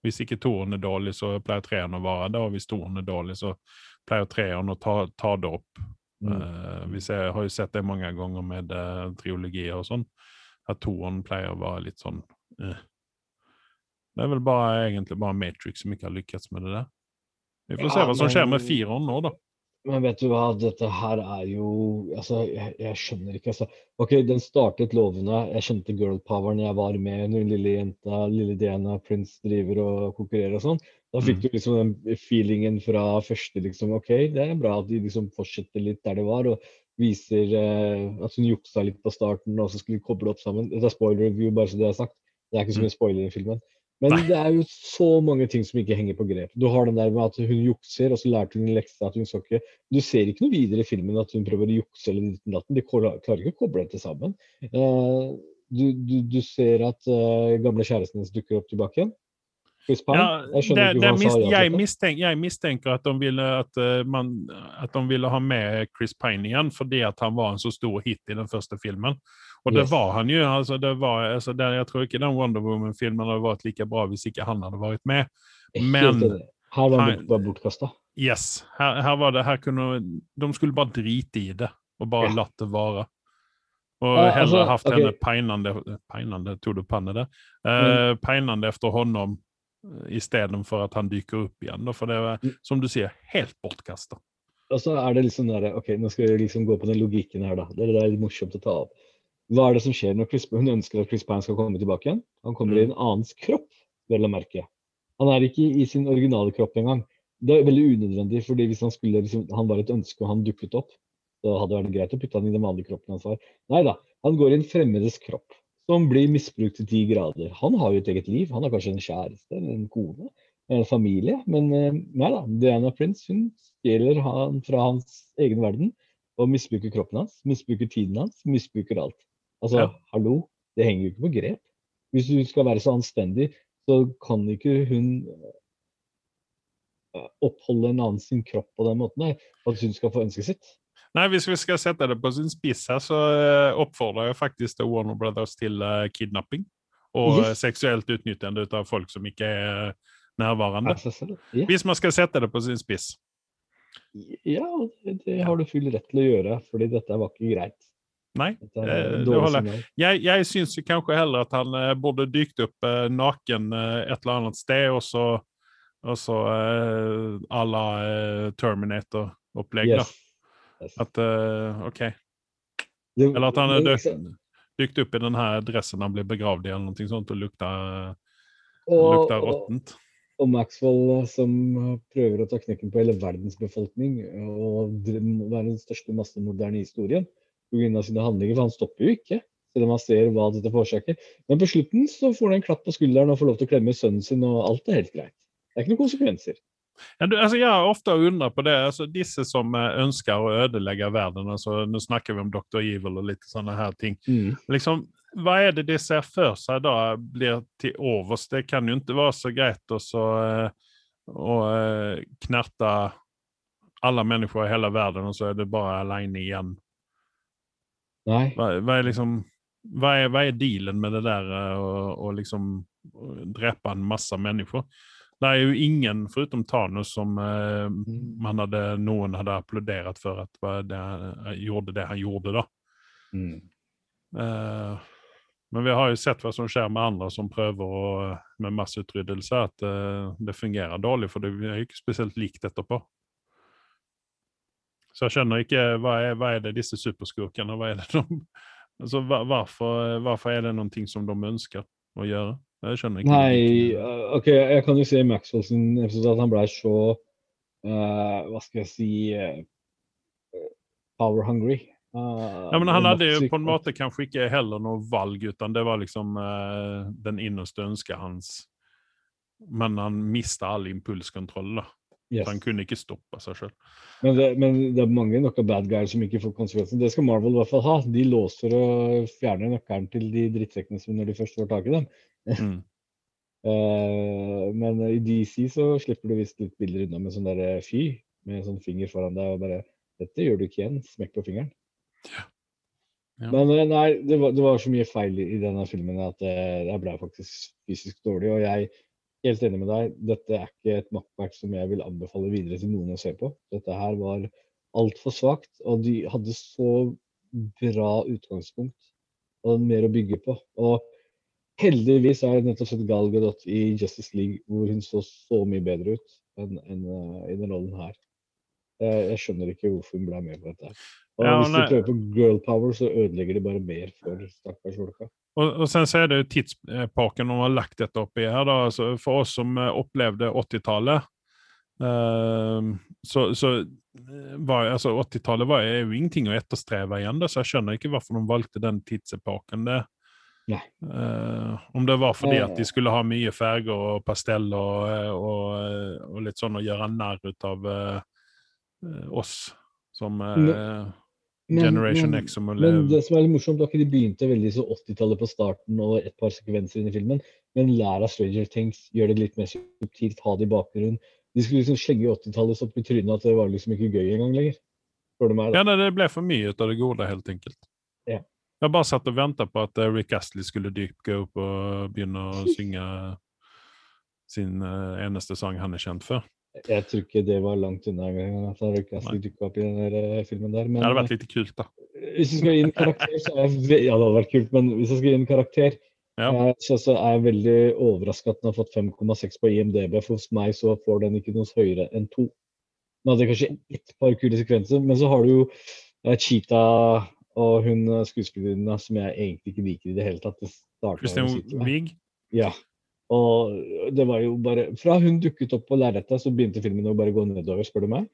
Hvis ikke toeren er dårlig, så pleier treeren å være det, og hvis toeren er dårlig, så pleier treeren å ta, ta det opp. Mm. Uh, vi ser, har jo sett det mange ganger med uh, triologier og sånn, at toeren pleier å være litt sånn uh. Det er vel bare, egentlig bare Matrix som ikke har lykkes med det der. Vi får se hva som skjer med fireren nå, da. Men vet du hva, dette her er jo Altså, jeg, jeg skjønner ikke, altså. OK, den startet lovende. Jeg girl poweren jeg var med når lille jenta, lille Diana Prince driver og konkurrerer og sånn. Da fikk Mm. du liksom den feelingen fra første, liksom. OK, det er bra at de liksom fortsetter litt der det var, og viser eh, at hun juksa litt på starten, og så skulle de koble opp sammen. Dette er spoiler review, bare så det er sagt. Det er ikke så mye spoiler i filmen. Men Nei. det er jo så mange ting som ikke henger på grep. Du har den der med at hun jukser, og så lærte hun en lekse at hun skal ikke Du ser ikke noe videre i filmen at hun prøver å jukse eller ditt og datten. De klarer ikke å koble det sammen. Eh, du, du, du ser at eh, gamle kjæresten hennes dukker opp tilbake igjen. Ja, jeg det, det hva han mis, sa ja jeg, mistenker, jeg mistenker at de, ville, at, eh, man, at de ville ha med Chris Pine igjen fordi at han var en så stor hit i den første filmen. Og det Yes. var han jo. Altså, det var, altså, det, jeg tror ikke den Wonder Woman-filmen hadde vært like bra hvis ikke han hadde vært med. Men- Her var han bare bortkasta. Yes, her, her var det, her kunne, De skulle bare drite i det og bare Ja. latt det være. Og Ja, heller altså, hatt okay. henne peinende Peinende, Tog du panne det? mm. peinande efter honom eh, istedenfor at han dyker opp igjen. For det var, Mm. som du sier, helt bortkasta. Og så er det liksom der, ok, nå skal vi liksom gå på den logikken her, da. Det er litt morsomt å ta opp. Hva er det som skjer når Chris, hun ønsker at Chris Pine skal komme tilbake igjen? Han kommer i en annens kropp, vel å merke. Han er ikke i sin originale kropp engang. Det er veldig unødvendig, fordi hvis han skulle liksom, han var et ønske og han dukket opp, så hadde det vært greit å putte han i den vanlige kroppen hans. Nei da, han går i en fremmedes kropp som blir misbrukt til ti grader. Han har jo et eget liv. Han har kanskje en kjæreste eller en kone, en familie. Men eh, nei da, Diana Prince hun stjeler han fra hans egen verden og misbruker kroppen hans, misbruker tiden hans, misbruker alt. Altså, Ja. hallo, det henger jo ikke på grep. Hvis du skal være så anstendig, så kan ikke hun eh, oppholde en annen sin kropp på den måten for at hun skal få ønsket sitt. Nei, Hvis vi skal sette det på sin spiss her, så eh, oppfordrer jeg faktisk til Warner Brothers til eh, kidnapping. Og Yes. seksuelt utnyttende av folk som ikke er nærværende. Ja, Hvis man skal sette det på sin spiss. ja det, det har du full rett til å gjøre, fordi dette var ikke greit. Nei. Eh, det signal. Jeg, jeg syns jo kanskje heller at han borde burde dykt opp eh, naken eh, et eller annet sted, og så, og så eh, la eh, Terminator-opplegg. Yes. Yes. At eh, OK. Eller at han er død, dykt opp i den her dressen han blir begravd i, eller noe sånt, og lukta, Og- lukta råttent. Og Maxwell eh, som eh, prøver å ta knekken på hele verdens befolkning og være den største massemorderen i historien pga. sine handlinger. For han stopper jo ikke, selv om han ser hva dette forårsaker. Men på slutten så får han en klapp på skulderen og får lov til å klemme sønnen sin, og alt er helt greit. Det er ikke noen konsekvenser. Ja, du, altså, jeg har ofte undret på det. altså Disse som eh, ønsker å ødelegge verden. altså Nå snakker vi om Dr. Evil og litt sånne her ting. liksom, hva er det de ser for seg da blir til overs? Det kan jo ikke være så greit å så, eh, eh, knerte alle mennesker i hele verden, og så er det bare alene igjen. Hva, hva, er liksom, hva, er, hva er dealen med det der eh, å, liksom drepe en masse mennesker? Det er jo ingen, foruten Thanos, som eh, man hadde, noen hadde applaudert for at det, eh, gjorde det han gjorde, da. Mm. Eh, men vi har jo sett hva som skjer med andre som prøver å, med masseutryddelse, at uh, det fungerer dårlig, for det er jo ikke spesielt likt etterpå. Så jeg skjønner ikke hva er, hva er det disse superskurkene hva er det de, altså, hvorfor, hvorfor er det noen ting som de ønsker å gjøre? Jeg skjønner ikke. Nei, logikken. eh, OK, jeg kan jo se i Maxwell sin episode at han ble så uh, Hva skal jeg si uh, Power hungry. Uh, Ja, men han hadde jo på en måte kanskje ikke heller noe valg, utan det var liksom uh, den innerste ønsket hans. Men han mista all impulskontroll, da. Yes. Han kunne ikke stoppa seg sjøl. Men men det er mange nok av bad guys som ikke får konsekvensen. Det skal Marvel i hvert fall ha. De låser og fjerner nøkkelen til de drittsekkene som når de først får tak i dem. Mm. uh, men i DC så slipper du visst litt bilder unna med sånn der eh, fy med sånn finger foran deg og bare Dette gjør du ikke igjen. Smekk på fingeren. Ja. Men eh, nei, det var, det var så mye feil i, denne filmen at jeg ble faktisk fysisk dårlig. Og jeg helt enig med deg, dette er ikke et makkverk som jeg vil anbefale videre til noen å se på. Dette her var altfor svakt, og de hadde så bra utgangspunkt og mer å bygge på. Og heldigvis har jeg nettopp sett Gal Gadot i Justice League, hvor hun så så mye bedre ut enn enn, uh, i den rollen her. Jeg, jeg skjønner ikke hvorfor hun ble med på dette. Og Ja, hvis de prøver på girl power, så ødelegger de bare mer for stakkars folka. Og, og sen så er det jo tidsepoken de har lagt dette oppi her. da, altså For oss som eh, opplevde 80-tallet eh, så, så eh, var altså 80-tallet var er jo ingenting å etterstreve igjen, så jeg skjønner ikke hvorfor de valgte den tidsepoken. det Nei. Eh, om det var fordi at de skulle ha mye farger og pastell og, og, og litt sånn å gjøre narr ut av eh, oss som eh, Generation men, X som må men det som er litt morsomt, var ikke de begynte veldig så 80-tallet på starten og et par sekvenser inn i filmen, men lær av Stranger Things, gjør det litt mer subtilt, ha det i bakgrunnen. De skulle liksom slenge 80-tallet så opp i trynet at det var liksom ikke gøy engang lenger. Spør du. Ja, nei, det ble for mye ut av det gode, helt enkelt. Ja. Jeg bare satt og venta på at eh, Rick Astley skulle dykke opp og begynne å synge sin eh, eneste sang han er kjent for. Jeg tror ikke det var langt unna engang at han dukka opp i den der eh, filmen der. Men Det hadde vært litt kult, da. eh, hvis du skal gi en karakter, så er jeg Ja, det hadde vært kult, men hvis jeg skal gi en karakter, Ja. eh, så, så er jeg veldig overraska at den har fått 5,6 på IMDb. For hos meg så får den ikke noe høyere enn to. Den hadde kanskje ett par kule sekvenser, men så har du jo eh, Cheetah Og hun eh, skuespillerinna som jeg egentlig ikke liker i det hele tatt. Det med. Wiig. Ja. Og det var jo bare Fra hun dukket opp på lerretet, så begynte filmen å bare gå nedover, spør du meg.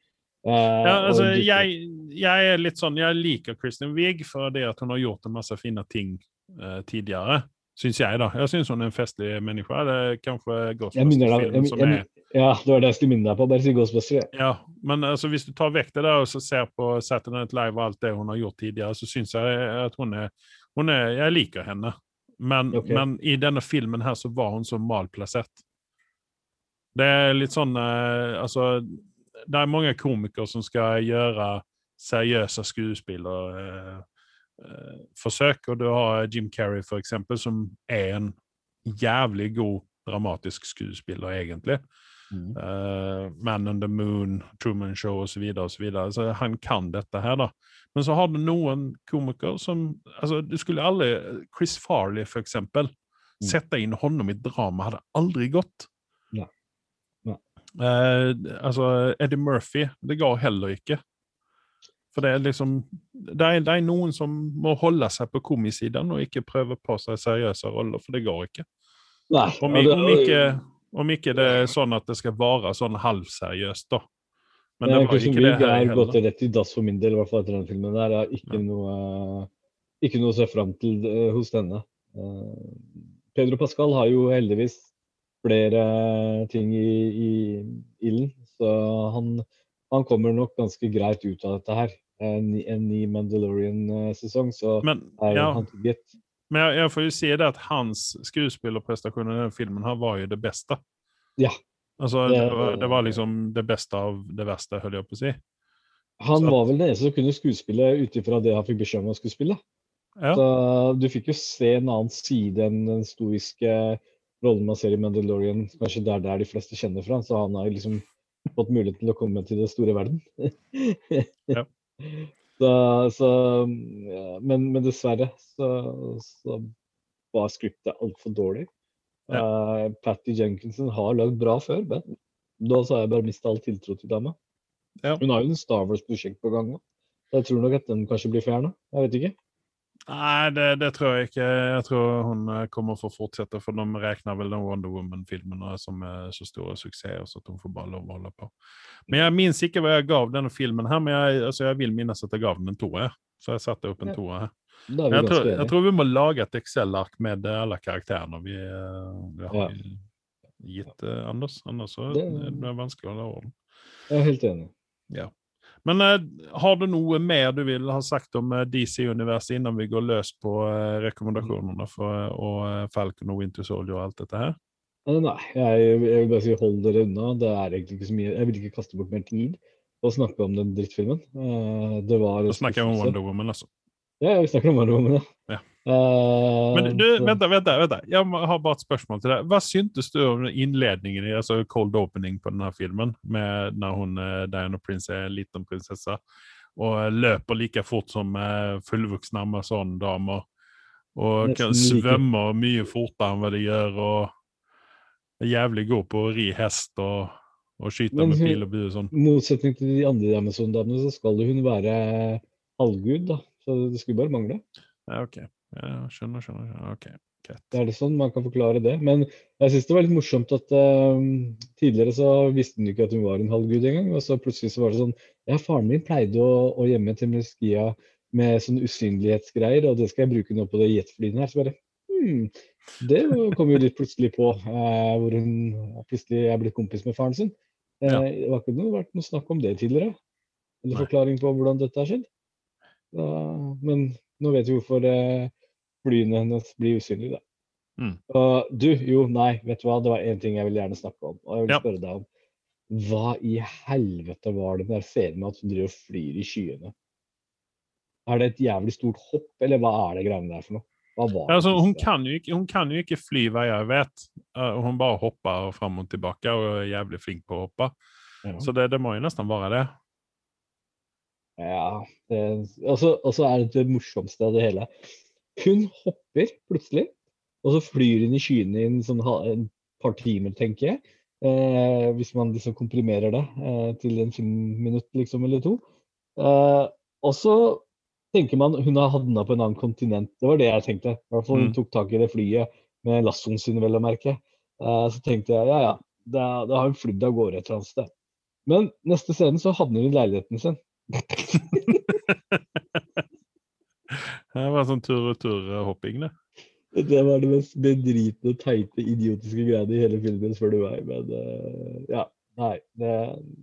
Uh, Ja, altså, jeg, jeg er litt sånn, jeg liker Kristin Wiig det at hun har gjort en masse fine ting uh, tidligere. Syns jeg, da. Jeg syns hun er en festlig menneske. Det er kanskje Ghostbusters-filmen som er Ja, det var det jeg skulle minne deg på. Bare si Ghostbusters. Ja. Ja, men altså, hvis du tar vekk det der og så ser på Saturday Night Live og alt det hun har gjort tidligere, så syns jeg at hun er, hun er Jeg liker henne. Men, okay. men i denne filmen her så var hun så malplassert. Det er litt sånn eh, Altså, det er mange komikere som skal gjøre seriøse skuespillerforsøk, og du har Jim Carrey, for eksempel, som er en jævlig god dramatisk skuespiller, egentlig. Mm. Uh, Man on the Moon, Truman Show osv. og Så så han kan dette her, da. Men så har du noen komikere som altså, Du skulle aldri Chris Farley, for eksempel. Sette inn honom i drama hadde aldri gått. Nei. Nei. Uh, altså, Eddie Murphy, det går heller ikke. For det er liksom Det er, det er noen som må holde seg på komisiden og ikke prøve på seg seriøse roller, for det går ikke. Nei, Om, ja, det- om, ikke, om ikke det er sånn at det skal være sånn halvseriøst, da. Men det Eh, var ikke det her er gått rett i dass for min del, i hvert fall etter den filmen. der. Jeg har ikke, Ja. noe, ikke noe å se fram til eh, hos denne. Eh, Pedro Pascal har jo heldigvis flere ting i, i ilden, så han, han kommer nok ganske greit ut av dette her. En, ny- en ny Mandalorian-sesong, så Men, er ja, han trygget. Men jeg, jeg får jo si det at hans skuespillerprestasjon i den filmen her var jo det beste. Ja. Altså, Det- det, var, det var liksom det beste av det verste, holdt jeg på å si. Han Så- var vel den eneste som kunne skuespille ut ifra det han fikk beskjed om å skulle spille. Ja. Så du fikk jo se en annen side enn den stoiske rollen man ser i Mandalorian, kanskje der det er de fleste kjenner fra. Så han har liksom fått mulighet til å komme til den store verden. Ja. Så, så ja, men, men dessverre så, så var skriptet altfor dårlig. Uh, Patty Jenkinson har lagd bra før, men da så har jeg bare mista all tiltro til dama. Ja. Hun har jo en Star Wars-prosjekt på gang. nå. Jeg tror nok at den kanskje blir fjerna. Jeg vet ikke. Nei, det, det tror jeg ikke. Jeg tror hun eh, kommer for å fortsette, for de regner vel den Wonder Woman-filmen som er så store suksesser, så at hun får bare lov å holde på. Men jeg minnes ikke hva jeg gav denne filmen her, men jeg, altså, jeg vil minnes at jeg gav den en toer. Så jeg satte opp en Ja. toer her. Er Jeg tror, jeg tror vi må lage et Excel-ark med eh, alle karakterene vi, eh, vi har gitt eh, Anders. Annars så Det- det blir vanskelig å holde orden. Jeg er helt enig. Men eh, har du noe mer du vil ha sagt om eh, DC-universet innan vi går løs på eh, rekommendasjonene for og, Falcon og Winter Soldier og alt dette her? Nei, jeg, jeg vil bare si hold dere unna. Det er egentlig ikke så mye Jeg vil ikke kaste bort mer tid på å snakke om den drittfilmen. Det var Da snakker jeg om. Wonder Woman, altså. Ja, vi snakker om Wonder Woman, ja. Eh, Men du, så- vent, vent, vent. Jeg har bare et spørsmål til deg. Hva syntes du om innledningen, i, altså cold opening på denne filmen, med når hun, eh, Diana Prince er en liten prinsesse, og eh, løper like fort som fullvoksne amazon-damer? og kan svømme mye fortere enn hva de gjør, og er jævlig god på å ri hest og, og skyte med pil og bue og sånn. I motsetning til de andre Amazon-damene, så skal hun være halvgud, da. Så det skulle bare mangle. Ja, ok. Ja, skjønner, skjønner. skjønner. Ok, greit. Det er det sånn man kan forklare det. Men jeg syns det var litt morsomt at uh, tidligere så visste hun ikke at hun var en halvgud engang. Og så plutselig så var det sånn Ja, faren min pleide å, å gjemme Temneskia med sånn usynlighetsgreier, og det skal jeg bruke nå på det jetflyet her. Så bare hmm, Det kom jo litt plutselig på, eh, hvor hun plutselig er blitt kompis med faren sin. Eh, Ja. Det var ikke noe, vært noe snakk om det tidligere. Eller forklaring på hvordan dette har skjedd. Men nå vet vi hvorfor eh, flyene hennes blir usynlige, da. Mm. Og du, jo, nei, vet du hva, det var én ting jeg ville gjerne snakke om. Og jeg vil Ja. spørre deg om hva i helvete var det den der scenen med at hun driver og flyr i skyene? Er det et jævlig stort hopp, eller hva er det greiene der for noe? Altså, hun, kan ikke, hun kan jo ikke fly, hva jeg vet. Uh, hun bare hopper fram og tilbake og er jævlig flink på å hoppe. Ja. Så det, det må jo nesten være det. Ja, og så og så er det det morsomste av det hele. Hun hopper plutselig, og så flyr hun i skyene i en, sånn, en par timer, tenker jeg. Eh, hvis man liksom komprimerer det eh, til en filmminutt liksom, eller to. Eh, og så tenker man hun har havna på en annen kontinent. Det var det jeg tenkte. I hvert fall hun Mm. tok tak i det flyet med lassoen sin, vel å merke. Eh, så tenkte jeg ja ja, da, da har hun flydd av gårde et eller annet sted. Men neste scene så havner hun i leiligheten sin. Det var sånn tur-retur-hopping, det. Det var det mest bedritne, teite, idiotiske greiene i hele filmen, spør du meg. Men uh, ja. Nei, det,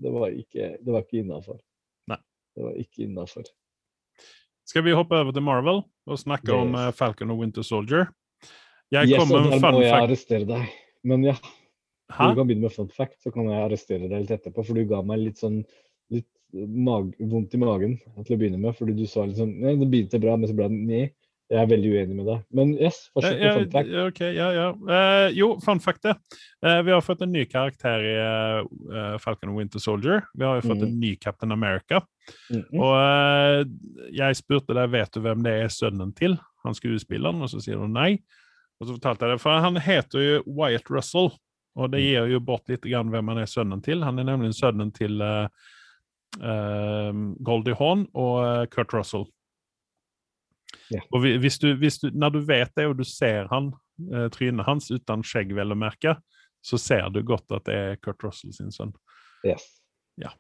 det var ikke, det var ikke innafor. Det var ikke innafor. Skal vi hoppe over til Marvel og snakke om Yes. eh, Falcon og Winter Soldier? Jeg Yes, kommer med og en der fun må jeg fact. arrestere deg. Men ja, Hæ? du kan begynne med fun fact, så kan jeg arrestere deg litt etterpå. For du ga meg litt sånn litt vondt i magen til å begynne med. Fordi du sa sånn Nei, det begynte bra, men så ble det nei. Jeg er veldig uenig med deg. Men yes, fortsett med fun fact. Okay, ja, ja. Uh, jo, fun fact det. Uh, vi har fått en ny karakter i uh, Falcon and Winter Soldier. Vi har jo fått en Mhm. ny Captain America. Mhm. Og eh, jeg spurte deg vet du hvem det er sønnen til, han skuespilleren, og så sier du nei. Og så fortalte jeg det, for han heter jo Wyatt Russell, og det Mm. gir jo bort litt grann hvem han er sønnen til. Han er nemlig sønnen til Goldie Hawn og eh, Kurt Russell. Yeah. Og hvis du, hvis du, når du vet det, og du ser han, eh, trynet hans uten skjegg, vel å merke, så ser du godt at det er Kurt Russell sin sønn. Yes. Ja.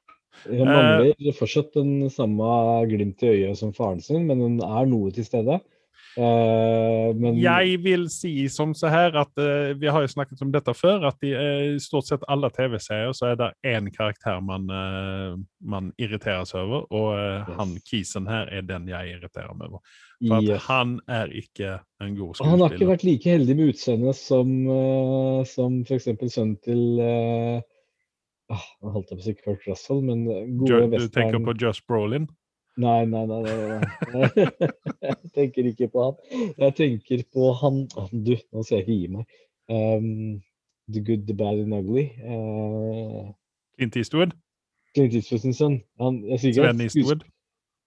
Hun mangler fortsatt den samme glimt i øyet som faren sin, men den er noe til stede. Eh, men Jeg vil si som så her at uh, Vi har jo snakket om dette før, at i uh, stort sett alle TV-serier så er det én karakter man, man irriterer seg over, og Yes. han kisen her er den jeg irriterer meg over. For yes. han er ikke en god Han har ikke vært like heldig med utseendet som, uh, som f.eks. sønnen til uh, ah, holdt jeg på å si Kurt Russell, men gode Jo, Du tenker på Just Brolin? Nei, nei, nei. nei, nei. jeg tenker ikke på han. Jeg tenker på han Du, nå skal jeg ikke gi meg. Um, the Good, The Bad and Ugly. Uh, Clint Eastwood? Clint Eastwood sin sønn. Han, Sven Eastwood?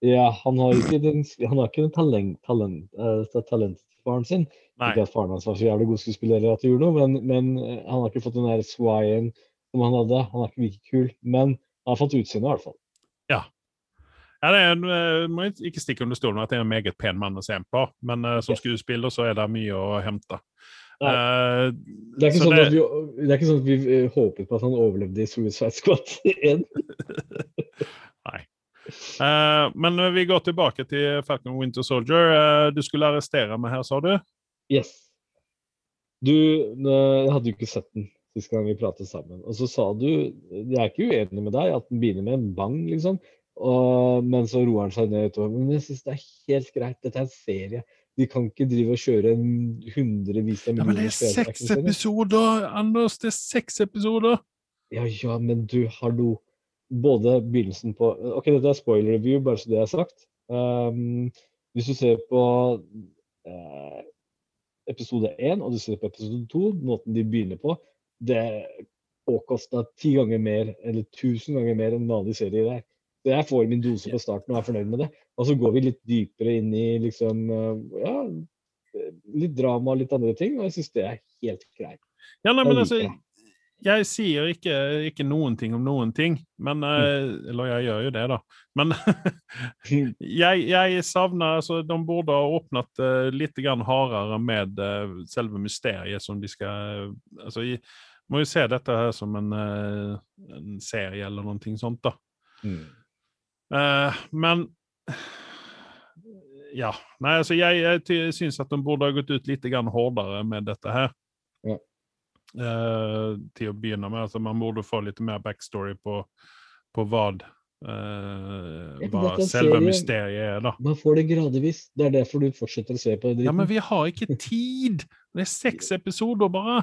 Ja, han har ikke den, han har ikke den talent, talent, uh, talentfaren sin. Nei. Ikke at faren hans var så jævlig god skuespiller at det gjorde noe, men, men eh, han har ikke fått den der swyen som han hadde. Han er ikke like kul, men han har fått utseende i hvert fall. Ja, det er en, eh, må ikke stikke under stolen at det er en meget pen mann å se på, men uh, som skuespiller så er det mye å hente. Nei. Eh, Det er sånn, det- vi, det er ikke sånn at vi håpet på at han overlevde i Suicide Squad 1. Eh, men vi går tilbake til Falcon Winter Soldier. Du skulle arrestere meg her, sa du? Yes. Du, jeg hadde jo ikke sett den sist gang vi pratet sammen. Og så sa du Jeg er ikke uenig med deg at den begynner med en bang, liksom. Og, men så roer han seg ned utover. Men jeg syns det er helt greit. Dette er en serie. De kan ikke drive og kjøre en hundrevis av Ja, men det er seks episoder, Anders! Det er seks episoder! Ja, ja, men du, hallo. Både begynnelsen på OK, dette er spoiler review, bare så det er sagt. Um, hvis du ser på eh, episode én og du ser på episode to, måten de begynner på, det påkosta ti ganger mer, eller tusen ganger mer enn vanlige serier er. Så jeg får min dose på starten og er fornøyd med det. Og så går vi litt dypere inn i liksom eh, ja, litt drama og litt andre ting, og jeg syns det er helt greit. Ja, nei, men altså, jeg sier ikke, ikke noen ting om noen ting, men eh, Eller jeg gjør jo det, da. Men jeg, jeg savner altså, De burde ha åpnet uh, litt grann hardere med uh, selve mysteriet som de skal altså, jeg må jo se dette her som en, en serie eller noe sånt, da. Mm. Eh, men Ja. Nei, altså, jeg, jeg syns at de burde ha gått ut litt grann hårdere med dette her. Ja. Eh, til å begynne med. Altså, man burde få litt mer backstory på, på hva, eh, hva selve serie- mysteriet er, da. Man får det gradvis. Det er derfor du fortsetter å se på det. Ja, men vi har ikke tid! Det er seks episoder, bare.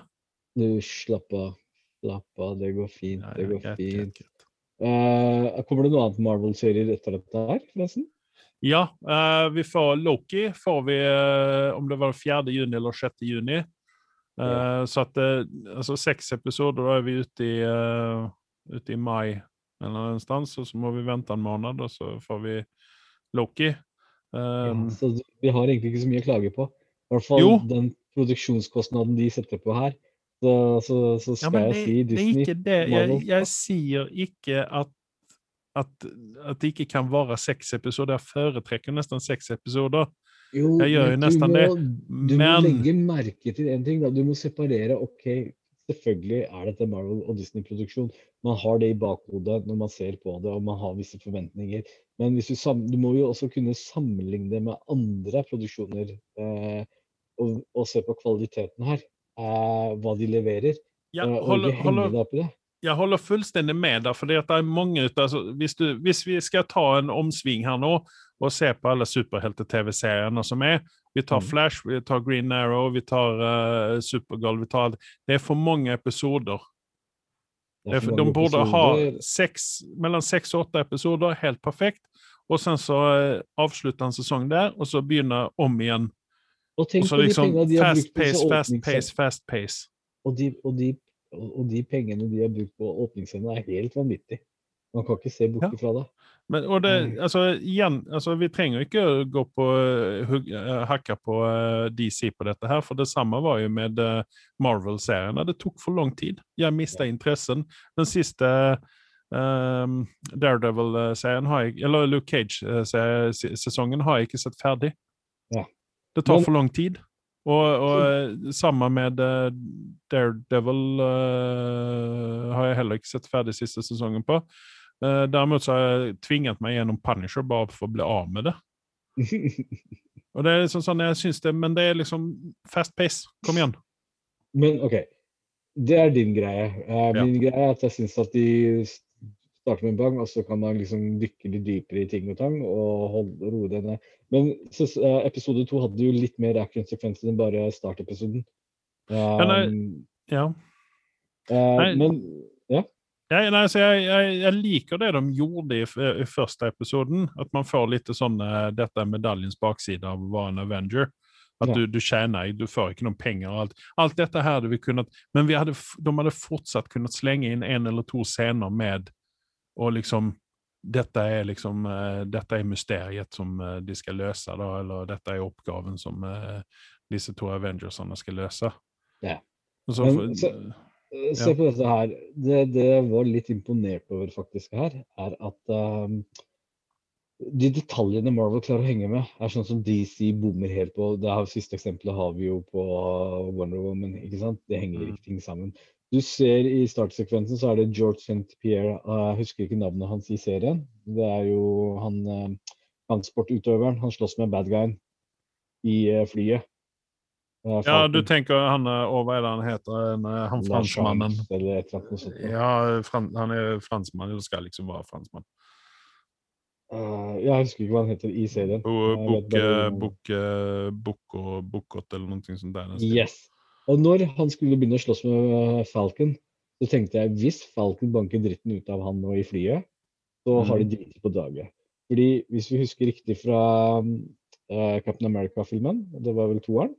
Du, slapp av. Slapp av, det går fint. Ja, det ja, går greit, fint. greit, greit. Eh, kommer det noe annet Marvel-serier etter dette her, forresten? Ja, uh, vi får Loki får vi uh, om det var 4. juni eller 6. juni. Eh, Så at altså seks episoder, da er vi ute i, ute i mai eller noe sted, og så må vi vente en måned, og så får vi Loki. Ja, Um, så vi har egentlig ikke så mye å klage på. I hvert fall Jo. den produksjonskostnaden de setter på her. Så, så, så ja, skal jeg si si det er Disney ikke det. Jeg, jeg sier ikke at at, at det ikke kan være seks episoder. Jeg foretrekker nesten seks episoder. Jo, Jeg gjør jo nesten du det, må, Du må legge merke til en ting. Da. Du må separere. ok, Selvfølgelig er dette Marvel og Disney-produksjon. Man har det i bakhodet når man ser på det, og man har visse forventninger. Men hvis du, du må jo også kunne sammenligne det med andre produksjoner eh, og, og se på kvaliteten her. Eh, hva de leverer. Jeg eh, og holder, holder, jeg holder fullstendig med deg. at det er mange altså, hvis, du, hvis vi skal ta en omsving her nå, og se på alle superhelte-TV-seriene som er Vi tar Mm. Flash, vi tar Green Arrow, vi tar uh, Supergirl vi tar, Det er for mange episoder. Det Det er for for, de burde borde ha seks, mellom seks og åtte episoder, helt perfekt. Og sen så uh, avslutte en sesong der, og så begynne om igjen. Og tenk på de liksom pengene de har brukt på pace, fast pace, fast pace. Og de, og, de, og de pengene de har brukt på åpningsscenen, er helt vanvittig. Man kan ikke se bort Ja. fra det. Men, og det, altså, igjen, altså, vi trenger ikke gå på, hug, hugg- eh, på eh, DC på dette her, for det samme var jo med eh, Marvel-seriene. Det tok for lang tid. Jeg mista interessen. Den siste um, Daredevil-serien, eller Luke Cage-sesongen, har jeg ikke sett ferdig. Ja. Det tar for lang tid. Og, og eh, samme med uh, Daredevil uh, har jeg heller ikke sett ferdig siste sesongen på. Uh, Derimot så har jeg tvinget meg gjennom Punisher bare for å bli av med det. Og det er liksom sånn, jeg synes det, Men det er liksom fast pace. Kom igjen. Men OK, det er din greie. Ja. Min greie er at jeg syns at de s- starter med en bang, og så kan man liksom dykke litt dypere i ting og tang og holde, roe det ned. Men så, eh, episode to hadde jo litt mer actionsekvenser enn bare startepisoden. nei, Um, Ja. eh, nei. men Jeg, nei, så jeg, jeg, jeg liker det de gjorde i, i første episoden. At man får litt sånn Dette er medaljens bakside av å være en Avenger. At du, du tjener, du får ikke noen penger. og Alt, alt dette her hadde vi kunnet Men vi hadde, de hadde fortsatt kunnet slenge inn en eller to scener med og liksom dette er liksom eh, dette er mysteriet som eh, de skal løse, da, eller dette er oppgaven som eh, disse to Avengersene skal løse. Ja. Så, Men så- ja. Se på dette her. Det, det jeg var litt imponert over faktisk her, er at um, de detaljene Marvel klarer å henge med, er sånn som DC bommer helt på. Det her Siste eksempelet har vi jo på Wonder Woman. ikke sant? Det henger Mm. ikke ting sammen. Du ser i startsekvensen så er det George St. Pierre, uh, jeg husker ikke navnet hans i serien. Det er jo han uh, kampsportutøveren. Han slåss med bad guyen i uh, flyet. Ja, du tenker han er og Hva han heter? Eh, han franskmannen? Ja, han er franskmann, eller skal liksom være franskmann. Uh, jeg husker ikke hva han heter i serien. Eh, eh, Bokot eller noe sånt der. Yes. Og når han skulle begynne å slåss med eh, Falcon, så tenkte jeg hvis Falcon banker dritten ut av han nå i flyet, så har de Mhm. driti på dagen. Fordi hvis vi husker riktig fra uh, Captain America-filmen, det var vel toeren,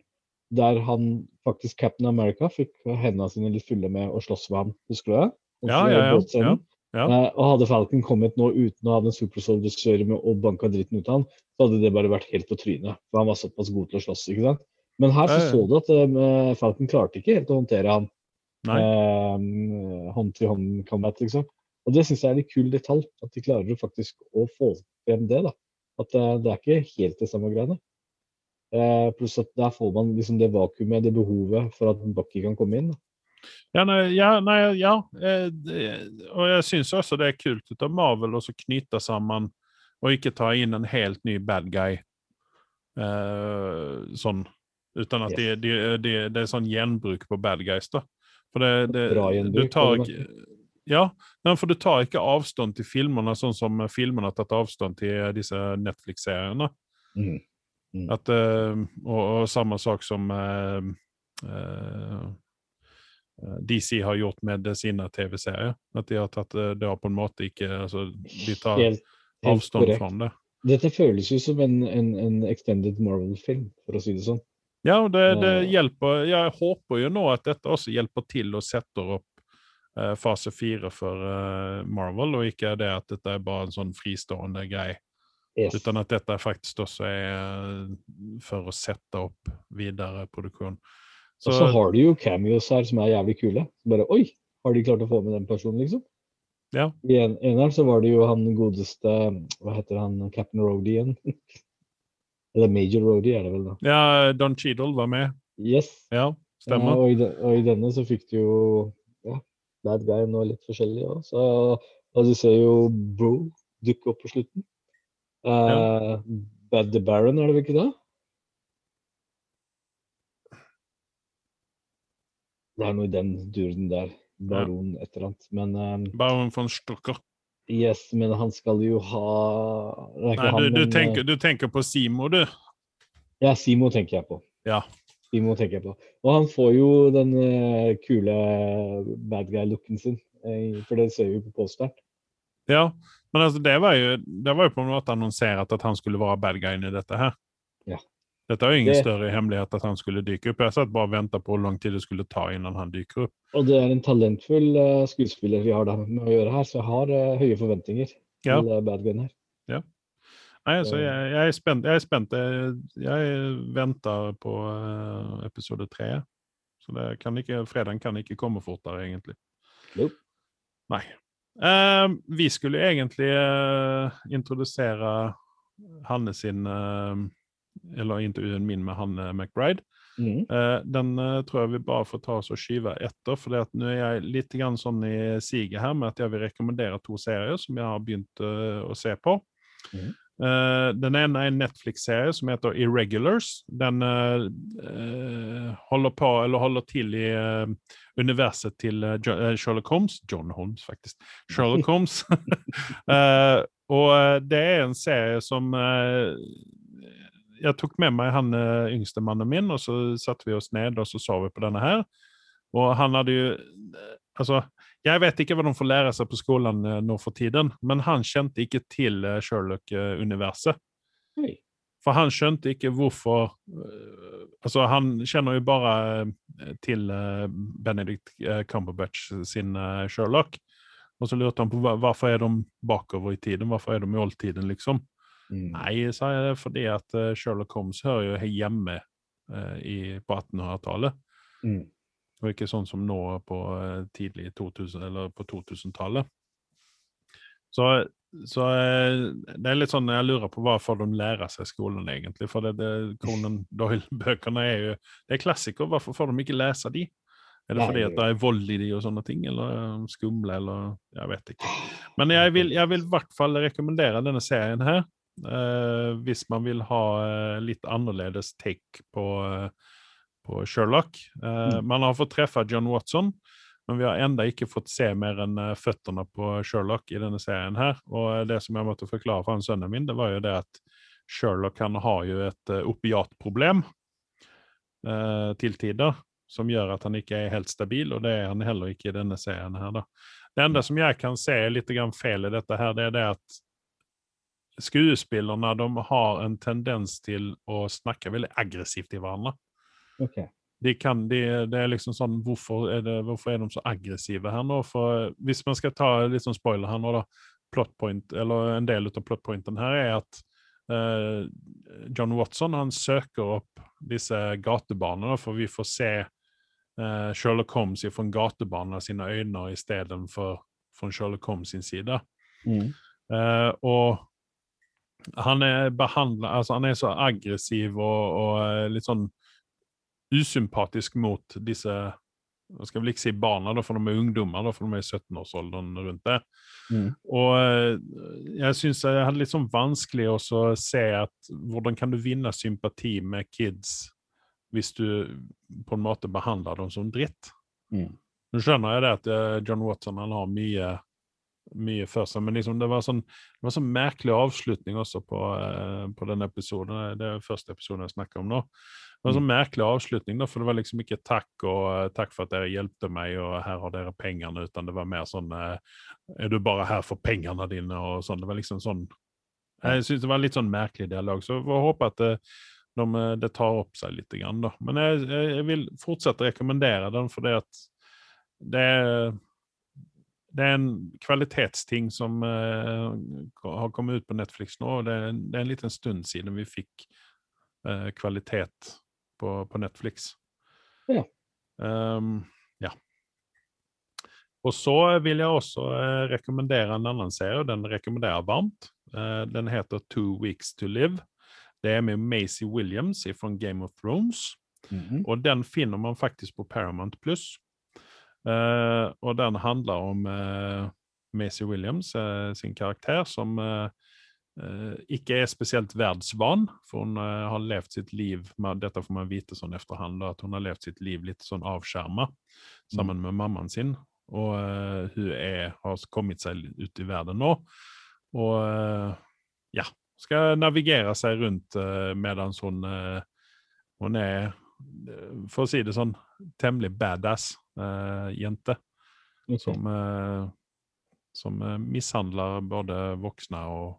der han faktisk Captain America fikk hendene sine litt fulle med å slåss med han. Husker du det? Ja, ja, ja, ja, Uh, og hadde Falcon kommet nå uten å ha den super soldier-serie og banka dritten ut av han, så hadde det bare vært helt på trynet. For han var såpass god til å slåss. ikke sant? Men her så, så du at uh, Falcon klarte ikke helt å håndtere han uh, hånd til hånd combat, liksom. Og det syns jeg er en litt kul detalj. At de klarer faktisk å få frem det. da. At eh, det er ikke helt det samme greiene. Eh, pluss at der får man liksom det vakuumet, det behovet for at Bucky kan komme inn. da. Ja, nei, ja, nei, ja. eh, det- Og jeg syns også det er kult ut av Marvel å så knyte sammen og ikke ta inn en helt ny bad guy eh, sånn. Uten at Yes. de, de, de, det er sånn gjenbruk på bad guys, da. For det, det du tar Ja, for du tar ikke avstand til filmene sånn som filmene har tatt avstand til disse Netflix-seriene. Mm. Mm. At, eh, og, og samme sak som uh, uh, DC har gjort med sine TV-serier. At de har tatt eh, det på en måte ikke altså, De tar Helt, helt avstand korrekt. fra det. Dette føles jo som en, en, en extended Marvel-film, for å si det sånn. Ja, og det, det hjelper Jeg håper jo nå at dette også hjelper til å sette opp eh, fase fire for eh, Marvel, og ikke det at dette er bare en sånn fristående greie. Yes. Utan at dette faktisk også er eh, for å sette opp videre produksjon. Og så har du jo cameos her som er jævlig kule. Bare oi, har de klart å få med den personen, liksom? Ja. I en, eneren så var det jo han godeste Hva heter han? Captain Rody igjen? Eller Major Roadie er det vel da. ja, Don Cheadle var med. Yes. Ja, stemmer. stemmer. og, i de, og i denne så fikk du jo ja, Bad Guy nå litt forskjellig òg. Så og du ser jo Bro dukke opp på slutten. Eh, Bad the Baron, er det vel ikke det? Det er noe i den duren der. Baron et eller annet. Men um, Baron von Strucker. Yes, men han skal jo ha Nei, du, han, du, men, tenker, eh, du tenker på Simo, du. Ja, Simo tenker jeg på. Ja. Simo tenker jeg på. Og han får jo den uh, kule bad guy-looken sin, eh, for det ser vi på posteren. Ja, men altså, det var jo, det var jo på en måte annonsert at han skulle være bad guyen i dette her. Ja. Dette er jo ingen Det- større hemmelighet at han skulle dyke opp. Jeg satt bare og ventet på hvor lang tid det skulle ta innan han dyker opp. Og det er en talentfull uh, skuespiller vi har da med å gjøre her, så jeg har uh, høye forventninger Ja. til uh, bad Gun her. Nei, altså, Så- jeg, jeg er spent. Jeg er spent. Jeg, jeg venter på uh, episode tre. Så det kan ikke, fredagen kan ikke komme fortere, egentlig. Nope. Nei. Uh, vi skulle egentlig uh, introdusere Hanne sin eh, Eller intervjuen min med Hanne McBride. Mm. Eh, den eh, tror jeg vi bare får ta oss og skyve etter, for nå er jeg litt grann sånn i siget her med at jeg vil rekommendere to serier som jeg har begynt uh, å se på. Mm. Eh, den ene er en Netflix-serie som heter Irregulars. Den eh, eh, holder på, eller holder til i eh, universet til eh, eh, Sherlock Holmes. John Holmes, faktisk. Sherlock Holmes. Eh, og eh, det er en serie som eh, jeg tok med meg han eh, yngste mannen min, og så satte vi oss ned og så så vi på denne her. Og han hadde jo Altså, jeg vet ikke hva de får lære seg på skolen eh, nå for tiden, men han kjente ikke til eh, Sherlock-universet. For han skjønte ikke hvorfor Altså, han kjenner jo bare til Benedict Cumberbatch sin Sherlock. Og så lurte han på hvorfor er de bakover i tiden, hvorfor er de i oldtiden, liksom. Mm. Nei, sa jeg, det fordi at eh, Sherlock Holmes hører jo hjemme eh, i, på 1800-tallet. Mm. Og ikke sånn som nå på eh, tidlig 2000, eller på 2000-tallet. Så, så eh, det er litt sånn jeg lurer på hva får de lære seg i skolen, egentlig. For det, det, Conan Doyle-bøkene er jo det er klassikere. Hvorfor får de ikke lese de? Er det fordi at det er vold i de og sånne ting, eller skumle, eller Jeg vet ikke. Men jeg vil, jeg vil i hvert fall rekommendere denne serien her. Eh, hvis man vil ha eh, litt annerledes take på, eh, på Sherlock. Eh, Mm. Man har fått treffe John Watson, men vi har enda ikke fått se mer enn føttene på Sherlock i denne serien her. Og det som jeg måtte forklare for han sønnen min, det var jo det at Sherlock han har jo et opiatproblem eh, til tider, som gjør at han ikke er helt stabil, og det er han heller ikke i denne serien her, da. Det enda som jeg kan se er litt feil i dette her, det er det at skuespillerne de har en tendens til å snakke veldig aggressivt til hverandre. Okay. De kan, de, det er liksom sånn, hvorfor er, det, hvorfor er de så aggressive her nå? For hvis man skal ta litt sånn spoiler her nå, da, plot point, eller en del av plotpointen her er at uh, John Watson han søker opp disse gatebanene, for vi får se uh, Sherlock Holmes fra gatebanene sine øyne istedenfor fra Sherlock Holmes sin side. Mm. Uh, og han er behandla Altså, han er så aggressiv og, og eh, litt sånn usympatisk mot disse jeg skal vel ikke si barna, da, for de er ungdommer, da, for de er i 17-årsalderen rundt det. Mm. Og eh, jeg syns jeg hadde litt sånn vanskelig å se at hvordan kan du vinne sympati med kids hvis du på en måte behandler dem som dritt? Mm. Nå skjønner jeg det at eh, John Watson han har mye mye før seg, men liksom det var sånn det var sånn merkelig avslutning også på, eh, på den episoden. Det er første episoden jeg snakker om nå. Det var en sånn merkelig avslutning, da, for det var liksom ikke takk og eh, takk for at dere hjelpte meg, og her har dere pengene, utan det var mer sånn eh, Er du bare her for pengene dine? og sånn. Det var liksom sånn Jeg syns det var litt sånn merkelig dialog, så jeg får håpe at det, de, eh, det tar opp seg litt. Grann, da. Men jeg, jeg vil fortsatt rekommendere den, fordi at det er det er en kvalitetsting som uh, har kommet ut på Netflix nå. og Det, er- det er en liten stund siden vi fikk uh, kvalitet på, på Netflix. Ja. Um, ja. Og så vil jeg også uh, rekommendere en annen serie, den rekommenderer varmt. Den heter Two Weeks to Live. Det er med Macy Williams fra Game of Thrones. Mhm. Og den finner man faktisk på Paramount Plus. Eh, og den handler om uh, Macy Williams uh, sin karakter, som ikke er spesielt verdsvan, for hun har levd sitt liv med, Dette får man vite sånn etterhånd, at hun har levd sitt liv litt sånn avskjerma sammen med mammaen sin. Og hun er, har kommet seg ut i verden nå. Og ja, skal navigere seg rundt uh, mens hun Hun er, for å si det sånn, temmelig badass eh, jente Okay. som, eh, som eh, mishandler både voksne og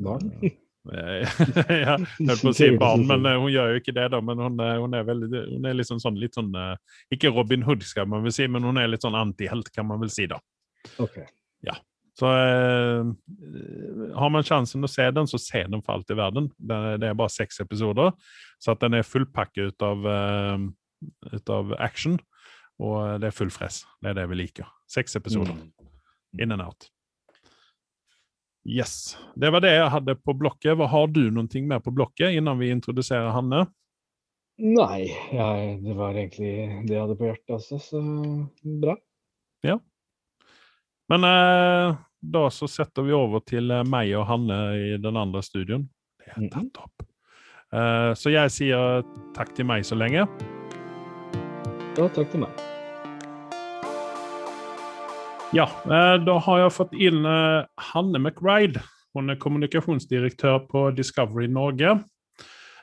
Barn? Eh, ja, jeg holdt på å si barn, men eh, hun gjør jo ikke det, da. Men hun, hun er veldig Hun er liksom sånn, litt sånn eh, Ikke Robin Hood, skal man vel si, men hun er litt sånn antihelt, kan man vel si, da. Ok. Så eh, har man sjansen å se den, så se den for alt i verden. Det, det er bare seks episoder, så at den er fullpakket ut av, uh, ut av action. Og det er full fress. Det er det vi liker. Seks episoder. Mm. In and out. Yes. Det var det jeg hadde på blokket. Hva Har du noen ting mer på blokket innan vi introduserer Hanne? Nei, jeg, det var egentlig det jeg hadde på hjertet også, så bra. Men eh, da så setter vi over til eh, meg og Hanne i den andre studioen. Det er Mhm. tatt opp. Eh, så jeg sier takk til meg så lenge. Ja, takk til meg. Ja, eh, da har jeg fått inn eh, Hanne McRide. Hun er kommunikasjonsdirektør på Discovery Norge.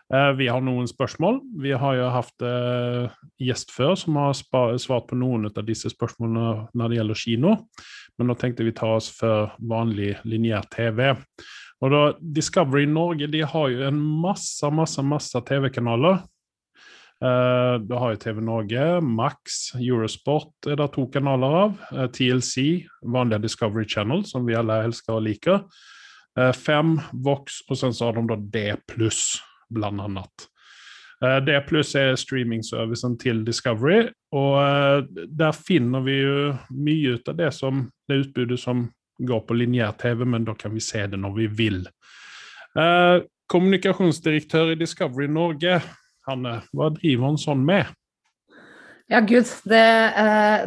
Vi har noen spørsmål. Vi har jo hatt gjest før som har svart på noen av disse spørsmålene når det gjelder kino. Men nå tenkte vi ta oss for vanlig lineær TV. Og da, Discovery Norge de har jo en masse, masse, masse TV-kanaler. Uh, du har jo TV Norge, Max, Eurosport er det to kanaler av. Uh, TLC, vanlige Discovery Channel, som vi alle elsker og liker. Uh, Fem, Vox, og sen så har de da D pluss, blant annet. Eh, D pluss er streamingservicen til Discovery, og eh, der finner vi jo mye ut av det som det utbudet som går på lineær TV, men da kan vi se det når vi vil. Eh, kommunikasjonsdirektør i Discovery Norge, Hanne, hva driver han sånn med? Ja, gud. Det,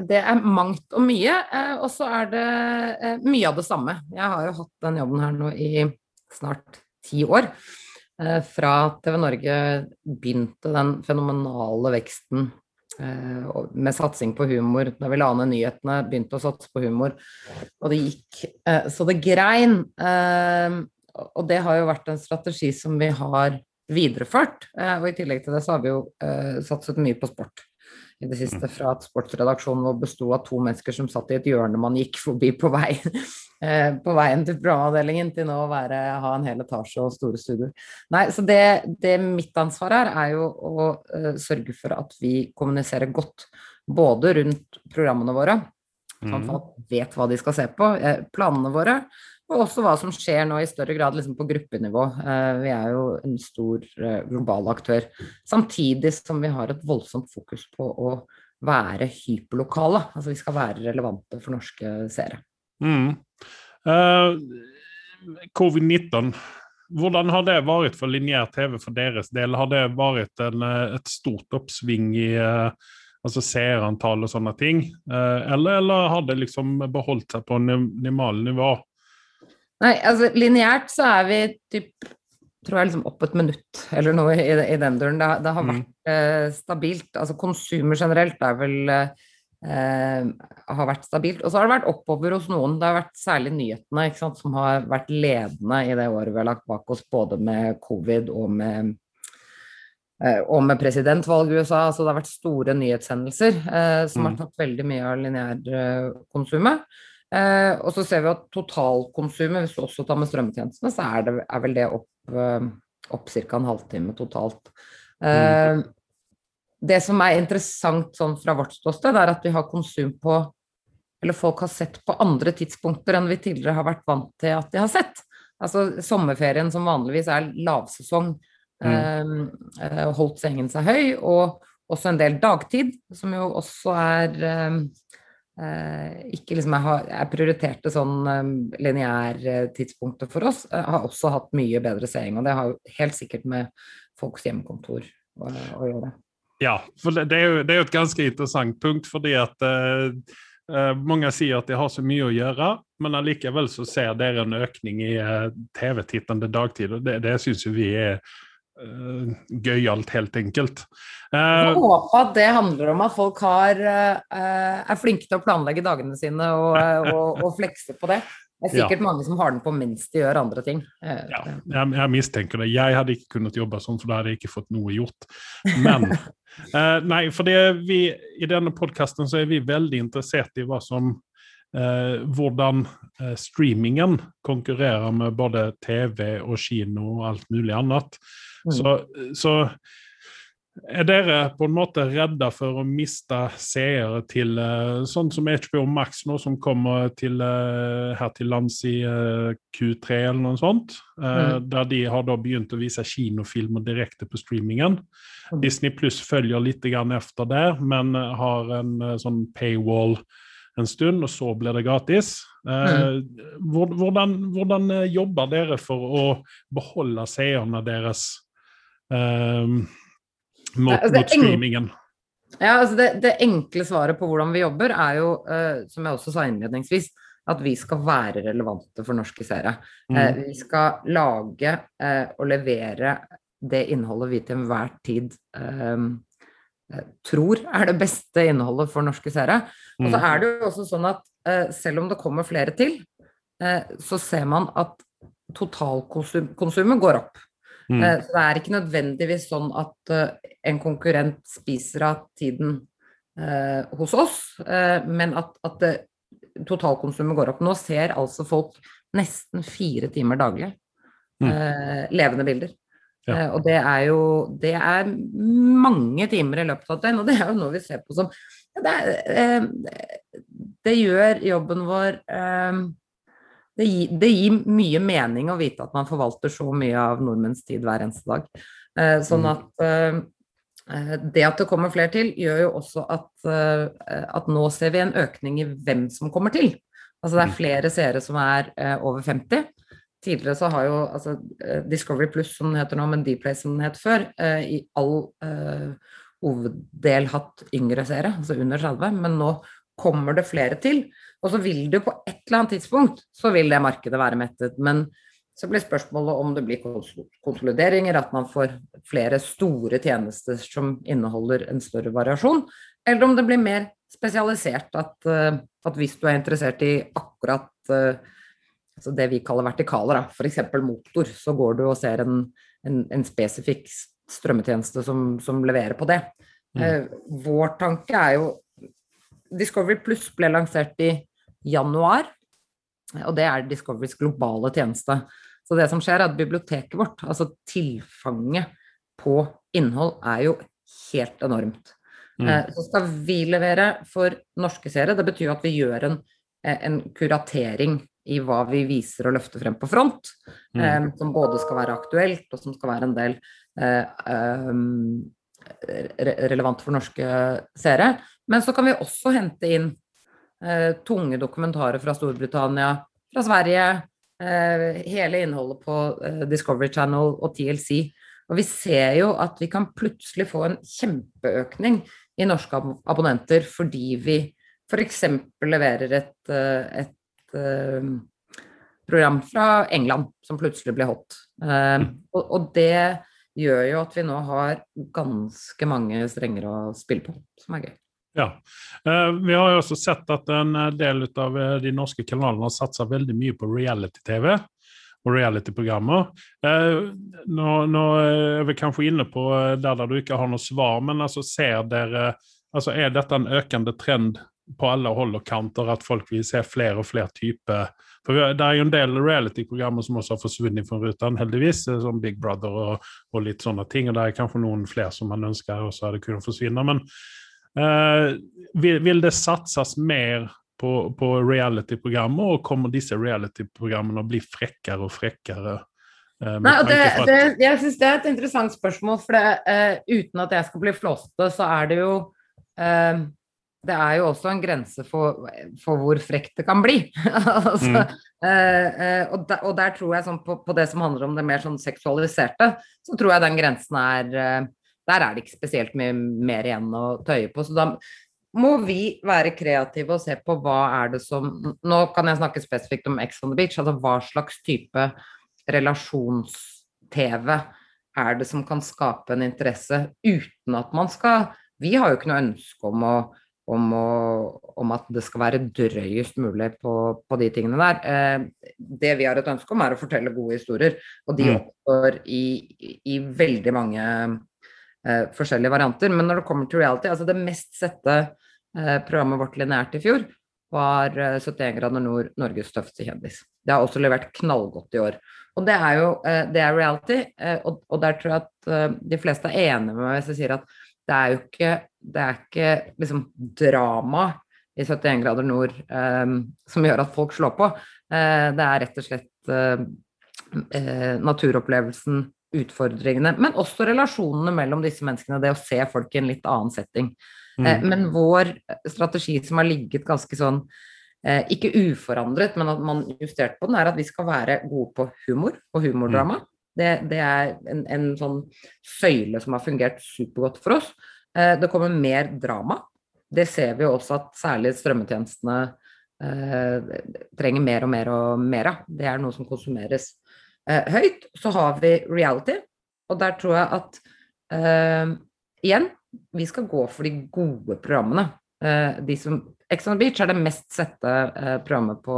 det er mangt og mye. Og så er det mye av det samme. Jeg har jo hatt den jobben her nå i snart ti år. Eh, Fra TV Norge begynte den fenomenale veksten eh, med satsing på humor. Da vi la ned nyhetene, begynte å satse på humor. Og det gikk eh, så det grein. Og det har jo vært en strategi som vi har videreført. Og i tillegg til det så har vi jo satset mye på sport i det siste fra at sportsredaksjonen vår besto av to mennesker som satt i et hjørne man gikk forbi på vei eh, på veien til programavdelingen, til nå å være, ha en hel etasje og store studioer. Nei, så det, det mitt ansvar er, er jo å uh, sørge for at vi kommuniserer godt både rundt programmene våre, sånn at Mm. folk vet hva de skal se på, eh, planene våre, og også hva som skjer nå i større grad liksom på gruppenivå. Eh, Vi er jo en stor eh, global aktør. Samtidig som vi har et voldsomt fokus på å være hyperlokale. Altså vi skal være relevante for norske seere. Mm. Uh, Covid-19, hvordan har det vært for lineær TV for deres del? Har det vært en, eh, et stort oppsving i uh, altså seerantall og sånne ting? Uh, eller, eller har det liksom beholdt seg på en normal nivå? Nei, altså lineært så er vi typ tror jeg liksom opp et minutt eller noe i, i den duren. Det, har- det har Mm. vært eh, stabilt. Altså konsumer generelt er vel eh, har vært stabilt. Og så har det vært oppover hos noen. Det har vært særlig nyhetene ikke sant, som har vært ledende i det året vi har lagt bak oss, både med covid og med eh, og med presidentvalget i USA. Altså det har vært store nyhetshendelser eh, som har Mm. tatt veldig mye av lineærkonsumet. Eh, og så ser vi at totalkonsumet, hvis du også tar med strømmetjenestene, så er, det, er vel det opp, eh, opp ca. en halvtime totalt. Eh, Det som er interessant sånn fra vårt ståsted, er at vi har konsum på Eller folk har sett på andre tidspunkter enn vi tidligere har vært vant til at de har sett. Altså sommerferien som vanligvis er lavsesong, mm. eh, holdt sengen seg høy, og også en del dagtid, som jo også er eh, eh, ikke liksom jeg, har- jeg prioriterte sånn um, lineærtidspunktet for oss, Jeg har også hatt mye bedre seing. Og det har helt sikkert med folks hjemmekontor å, å gjøre. Ja, for det, er jo, det er jo et ganske interessant punkt, fordi at eh, eh, mange sier at de har så mye å gjøre, men allikevel så ser dere en økning i eh, TV-tittende dagtid, og det, det syns jo vi er uh, gøyalt, helt enkelt. Jeg Eh, håper at det handler om at folk har, uh, er flinke til å planlegge dagene sine og, eh, og, og flekse på det. Det er sikkert mange som har den på mens de gjør andre ting. Eh, ja, jeg, jeg mistenker det. Jeg hadde ikke kunnet jobbe sånn, for da hadde jeg ikke fått noe gjort. Men eh, Nei, for det vi, i denne podkasten så er vi veldig interessert i hva som eh, hvordan eh, streamingen konkurrerer med både TV og kino og alt mulig annet. Mm. Så, så er dere på en måte redda for å miste seere til eh, sånn som HBO Max nå, som kommer til, eh, her til lands i eh, Q3 eller noe sånt? Mm. Der de har da begynt å vise kinofilmer direkte på streamingen. Mm. Disney Pluss følger litt efter der, men har en sånn paywall en stund, og så blir det gratis. Eh, hvor- hvordan, hvordan jobber dere for å beholde seerne deres eh, mot, Altså, mot streamingen? Ja, altså det, det enkle svaret på hvordan vi jobber, er jo, uh, som jeg også sa innledningsvis, at vi skal være relevante for norske seere. Mm. Uh, vi skal lage uh, og levere det innholdet vi til enhver tid eh, eh, tror er det beste innholdet for norske seere. Og så Mm. er det jo også sånn at selv om det kommer flere til, så ser man at totalkonsumet går opp. Mm. Eh, Så det er ikke nødvendigvis sånn at eh, en konkurrent spiser av tiden eh, hos oss, men at, at totalkonsumet går opp. Nå ser altså folk nesten fire timer daglig Mm. levende bilder. Ja. Og det er jo det er mange timer i løpet av et døgn, og det er jo noe vi ser på som det, er, det gjør jobben vår det gir, det gir mye mening å vite at man forvalter så mye av nordmenns tid hver eneste dag. Eh, sånn Mm. at eh, eh, det at det kommer flere til, gjør jo også at, eh, at nå ser vi en økning i hvem som kommer til. Altså det Mm. er flere seere som er eh, over 50. Tidligere så har jo altså, eh, Discovery Plus, som den heter nå, men Dplay som den het før, i all hoveddel hatt yngre seere, altså under 30, men nå kommer det flere til. Og så vil det på et eller annet tidspunkt så vil det markedet være mettet. Men så blir spørsmålet om det blir konsolideringer, at man får flere store tjenester som inneholder en større variasjon, eller om det blir mer spesialisert. At, eh, at hvis du er interessert i akkurat eh, altså det vi kaller vertikaler, f.eks. motor, så går du og ser en, en, en spesifikk strømmetjeneste som, som leverer på det. Mm. Eh, vår tanke er jo Discovery Pluss ble lansert i januar, og det er Discoverys globale tjeneste. Så det som skjer, er at biblioteket vårt, altså tilfanget på innhold, er jo helt enormt. Mm. Eh, Så skal vi levere for norske seere. Det betyr at vi gjør en, eh, en kuratering i hva vi viser og løfter frem på front. Mm. eh, Som både skal være aktuelt, og som skal være en del eh, um, re relevant for norske seere. Men så kan vi også hente inn eh, tunge dokumentarer fra Storbritannia, fra Sverige, eh, hele innholdet på eh, Discovery Channel og TLC. Og vi ser jo at vi kan plutselig få en kjempeøkning i norske abonnenter fordi vi f.eks. leverer et, et program fra England som plutselig ble hot. Og, og det gjør jo at vi nå har ganske mange strenger å spille på, som er gøy. Ja. Eh, vi har jo også sett at en eh, del av eh, de norske kanalene har satsa veldig mye på reality-TV og reality-programmer. Nå, nå er vi kanskje inne på der, der du ikke har noe svar, men altså ser dere altså Er dette en økende trend på alle hold og kanter, at folk vil se flere og flere typer For Det er jo en del reality-programmer som også har forsvunnet fra ruten, heldigvis, som Big Brother og, og litt sånne ting. og Det er kanskje noen flere som man ønsker også hadde kunnet forsvinne. men Eh, vil, vil det satses mer på, på reality-programmer, og kommer disse reality-programmene å bli frekkere og frekkere? eh, Nei, det, det, jeg syns det er et interessant spørsmål, for det, uh, uten at jeg skal bli flåsete, så er det jo uh, det er jo også en grense for, for hvor frekt det kan bli. altså, mm. uh, og, der, og, der, tror jeg sånn på, på, det som handler om det mer sånn seksualiserte, så tror jeg den grensen er Der er det ikke spesielt mye mer igjen å tøye på. Så da må vi være kreative og se på hva er det som Nå kan jeg snakke spesifikt om Ex on the Beach. Altså hva slags type relasjons-TV er det som kan skape en interesse uten at man skal Vi har jo ikke noe ønske om å om, å, om, at det skal være drøyest mulig på, på de tingene der. Eh, det vi har et ønske om, er å fortelle gode historier. Og de mm. oppstår i, i, veldig mange eh, forskjellige varianter. Men når det kommer til reality, altså det mest sette eh, programmet vårt lineært i fjor, var 71 eh, grader nord Norges tøffeste kjendis. Det har også levert knallgodt i år. Og det er jo eh, det er reality, eh, og, og der tror jeg at de fleste er enige med meg hvis jeg sier at det er jo ikke, det er ikke liksom drama i 71 grader nord eh, som gjør at folk slår på. Eh, det er rett og slett uh, naturopplevelsen, utfordringene, men også relasjonene mellom disse menneskene. Det å se folk i en litt annen setting. Mm. men vår strategi som har ligget ganske sånn ikke uforandret, men at man justerte på den, er at vi skal være gode på humor og humordrama. Mm. Det, det er en, en, sånn søyle som har fungert supergodt for oss. Eh, det kommer mer drama. Det ser vi jo også at særlig strømmetjenestene eh, trenger mer og mer og mer av. Det er noe som konsumeres eh, høyt. Så har vi reality, og der tror jeg at eh, igjen, vi skal gå for de gode programmene. Eh, de som Ex on Beach er det mest sette eh, programmet på,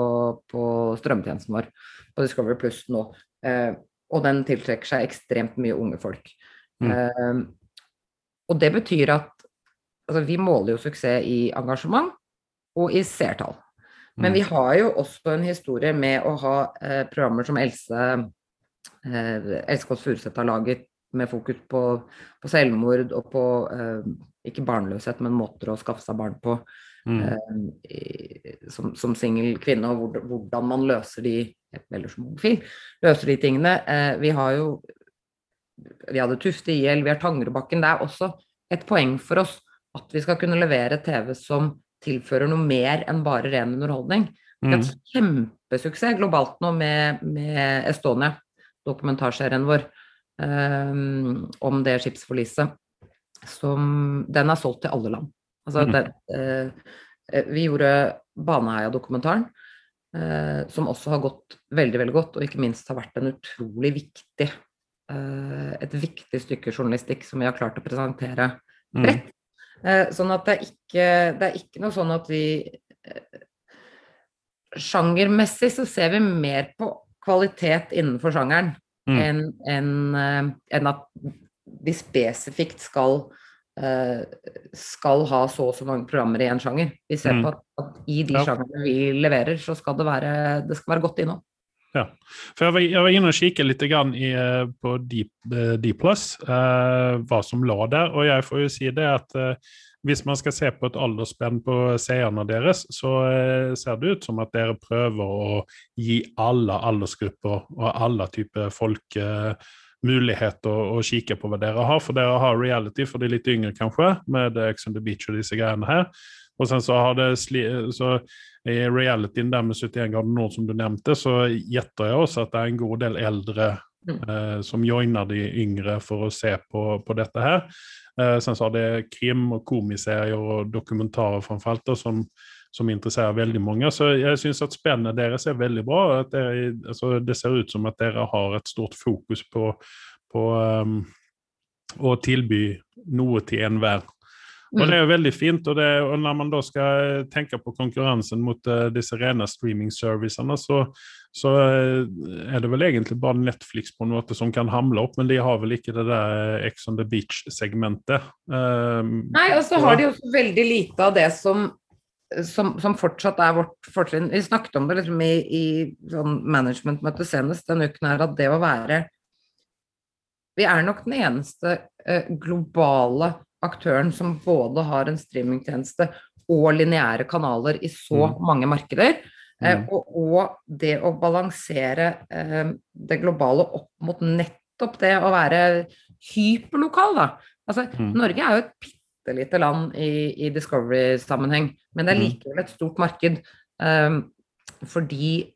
på strømmetjenesten vår på Discovery Pluss nå. Eh, og den tiltrekker seg ekstremt mye unge folk. Mm. Eh, og det betyr at altså, vi måler jo suksess i engasjement og i seertall. Men mm. vi har jo også en historie med å ha eh, programmer som Else eh, Else Kåss Furuseth har laget med fokus på, på selvmord og på eh, ikke barnløshet, men måter å skaffe seg barn på mm. uh, som, som singel kvinne, og hvordan man løser de eller som homofil, løser de tingene. Eh, vi har jo Vi hadde Tufte IL, vi har Tangerudbakken. Det er også et poeng for oss at vi skal kunne levere TV som tilfører noe mer enn bare ren underholdning. Det er mm. kjempesuksess globalt nå med, med Estonia, dokumentarserien vår um, om det skipsforliset. Som Den er solgt til alle land. Altså, mm. det, uh, vi gjorde Baneheia-dokumentaren. Uh, som også har gått veldig veldig godt, og ikke minst har vært en utrolig viktig uh, et viktig stykke journalistikk som vi har klart å presentere mm. bredt. Mm. Uh, sånn at det er, ikke, det er ikke noe sånn at vi Sjangermessig så ser vi mer på kvalitet innenfor sjangeren mm. enn en, en at vi spesifikt skal Eh, skal ha så og så mange programmer i en sjanger. Vi ser mm. på at, at, i de ja. sjangerne vi leverer, så skal det være, det skal være godt innhold. Ja, for jeg var, jeg var inne og kikket litt i, eh, på D, eh, eh, hva som lå der, og jeg får jo si det at eh, hvis man skal se på et aldersspenn på seerne deres, så eh, ser det ut som at dere prøver å gi alle aldersgrupper og alle typer folk mulighet å, å kikke på hva dere har, for dere har reality for de litt yngre, kanskje, med Ex on the Beach og disse greiene her. Og sen så har det så I realityn der med 71 grader nord, som du nämnde så gjetter jeg oss at det er en god del eldre mm. eh, som joiner de yngre for å se på, på dette her. Eh, sen så har det krim og komiserier og dokumentarer framfor alt som som interesserer veldig mange. Så jeg syns at spennet deres er veldig bra. At dere, altså, det ser ut som at dere har et stort fokus på, på um, å tilby noe til enhver. Og Det er jo veldig fint. og, det, og Når man da skal tenke på konkurransen mot uh, disse rene streaming-servicene, så, så uh, er det vel egentlig bare Netflix på en måte som kan hamle opp, men de har vel ikke det der Ex on the Beach-segmentet. Um, Nei, og så har de jo veldig lite av det som som, som, fortsatt er vårt fortrinn. Vi snakket om det liksom i, i sånn managementmøte senest denne uken, her, at det å være Vi er nok den eneste eh, globale aktøren som både har en streamingtjeneste og lineære kanaler i så mm. mange markeder. Eh, mm. og, og, det å balansere eh, det globale opp mot nettopp det å være hyperlokal, da. Altså, mm. Norge er jo et bitte lite land i, i Discovery-sammenheng, men det er Mhm. likevel et stort marked. eh, fordi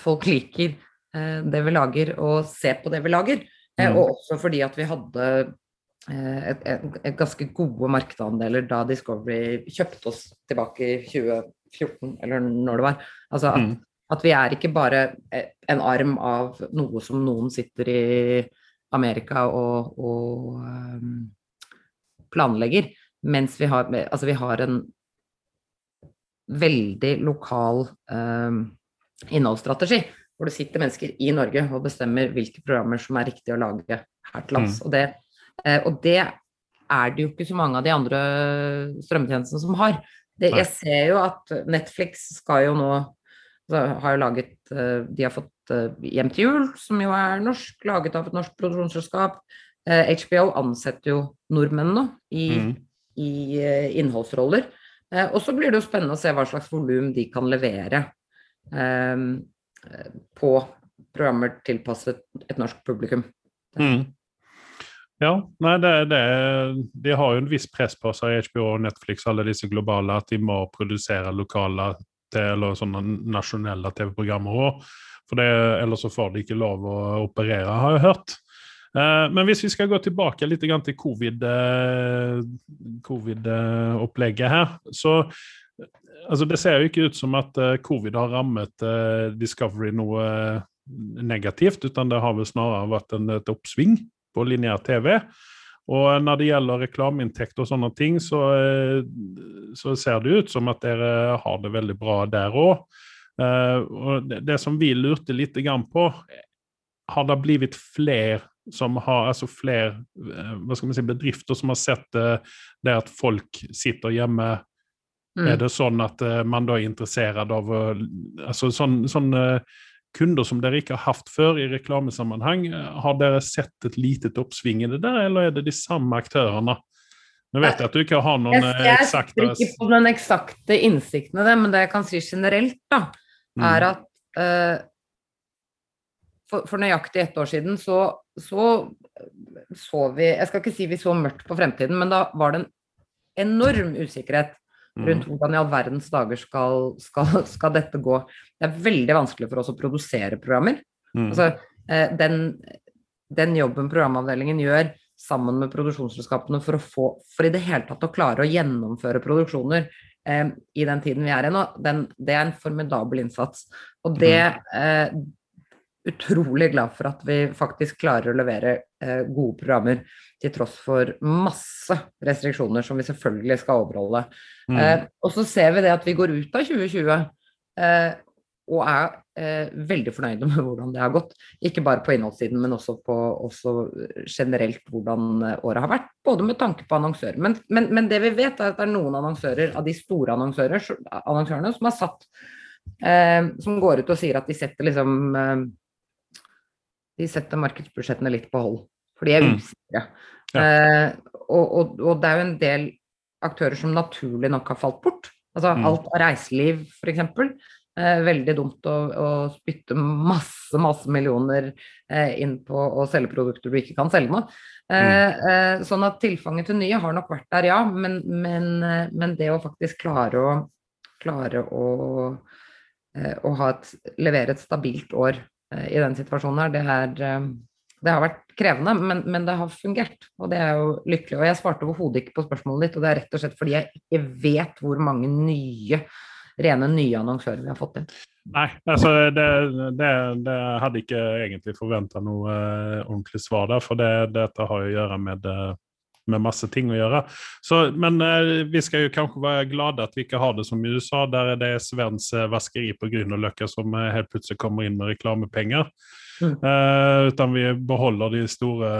folk liker eh, det vi lager, og ser på det vi lager. Eh, Mhm. Og også fordi at vi hadde et, et, et ganske gode markedsandeler da Discovery kjøpte oss tilbake i 2014, eller når det var. Altså at, Mm. at vi er ikke bare eh, en arm av noe som noen sitter i Amerika og, og um, planlegger, mens vi har, altså vi har en veldig lokal um, innholdsstrategi, hvor det sitter mennesker i Norge og bestemmer hvilke programmer som er riktig å lage her til lands. Og, det, eh, og det er det jo ikke så mange av de andre strømmetjenestene som har. Det, jeg ser jo at Netflix skal jo nå altså, har jo laget eh, De har fått eh, Hjem til jul, som jo er norsk, laget av et norsk produksjonsselskap. Eh, HBO ansetter jo nordmenn nå i, Mm. i eh, innholdsroller. Eh, og så blir det jo spennende å se hva slags volum de kan levere eh, eh, på programmer tilpasset et norsk publikum. Mm. Ja, nei, det, det, de har jo en viss press på seg, HBO og Netflix, alle disse globale, at de må produsere lokale eller sånne nasjonelle TV-programmer òg. Ellers så får de ikke lov å operere, har jeg hørt. Eh, men hvis vi skal gå tilbake litt til covid, eh, covid-opplegget her, så altså Det ser jo ikke ut som at eh, covid har rammet eh, Discovery noe eh, negativt, utan det har vel snarere vært en, et oppsving på lineær TV. Og når det gjelder reklameinntekt og sånne ting, så, eh, så ser det ut som at dere har det veldig bra der òg. og det, som vi lurte litt grann på, har det blitt flere som har, altså flere eh, si, bedrifter som har sett eh, det at folk sitter hjemme Mm. er det sånn at eh, man da er interessert av å altså sånn, sånne kunder som dere ikke har hatt før i reklamesammenheng, eh, har dere sett et litet oppsving i det der, eller er det de samme aktørene? Nå vet jeg at du ikke har noen Jeg, eh, jeg eksakte sitter ikke på den eksakte innsikten i det, men det jeg kan si generelt, da, Mm. er at uh, for, for nøyaktig ett år siden så, så så vi Jeg skal ikke si vi så mørkt på fremtiden, men da var det en enorm usikkerhet. Rundt hvordan i all verdens dager skal, skal, skal dette gå. Det er veldig vanskelig for oss å produsere programmer. Mm. Altså, eh, den, den jobben programavdelingen gjør sammen med produksjonsselskapene for å få, for i det hele tatt å klare å gjennomføre produksjoner eh, i den tiden vi er i nå, den, det er en formidabel innsats. Og det eh, utrolig glad for at vi faktisk klarer å levere eh, gode programmer til tross for masse restriksjoner som vi selvfølgelig skal overholde. Mm. Eh, og så ser vi det at vi går ut av 2020 eh, og er eh, veldig fornøyde med hvordan det har gått. Ikke bare på innholdssiden, men også, på, også generelt hvordan eh, året har vært. Både med tanke på annonsører. Men, men, men det vi vet, er at det er noen annonsører av de store annonsørene som har satt eh, Som går ut og sier at de setter liksom De setter markedsbudsjettene litt på hold. For de er Mm. usikre. Ja. Eh, og, og, og det er jo en del aktører som naturlig nok har falt bort. Altså Mm. alt av reiseliv, f.eks. Eh, veldig dumt å, å spytte masse, masse millioner eh, inn på å selge produkter du ikke kan selge nå. Eh, eh, sånn at tilfanget til nye har nok vært der, ja. Men, men, eh, men det å faktisk klare å, klare å, eh, å ha et, levere et stabilt år i den situasjonen her, det er eh, det har vært krevende, men, men det har fungert. Og det er jo lykkelig. Og jeg svarte overhodet ikke på spørsmålet ditt, og det er rett og slett fordi jeg ikke vet hvor mange nye, rene nye annonsører vi har fått inn. Nei, altså det, det, det hadde ikke egentlig forventa noe eh, ordentlig svar der, for det, dette har jo å gjøre med, eh, med masse ting å gjøre. Så, men eh, vi skal jo kanskje være glade at vi ikke har det som i USA, der det er Svens eh, vaskeri på Grünerløkka som eh, helt plutselig kommer inn med reklamepenger. Mm. Eh, utan vi beholder de store,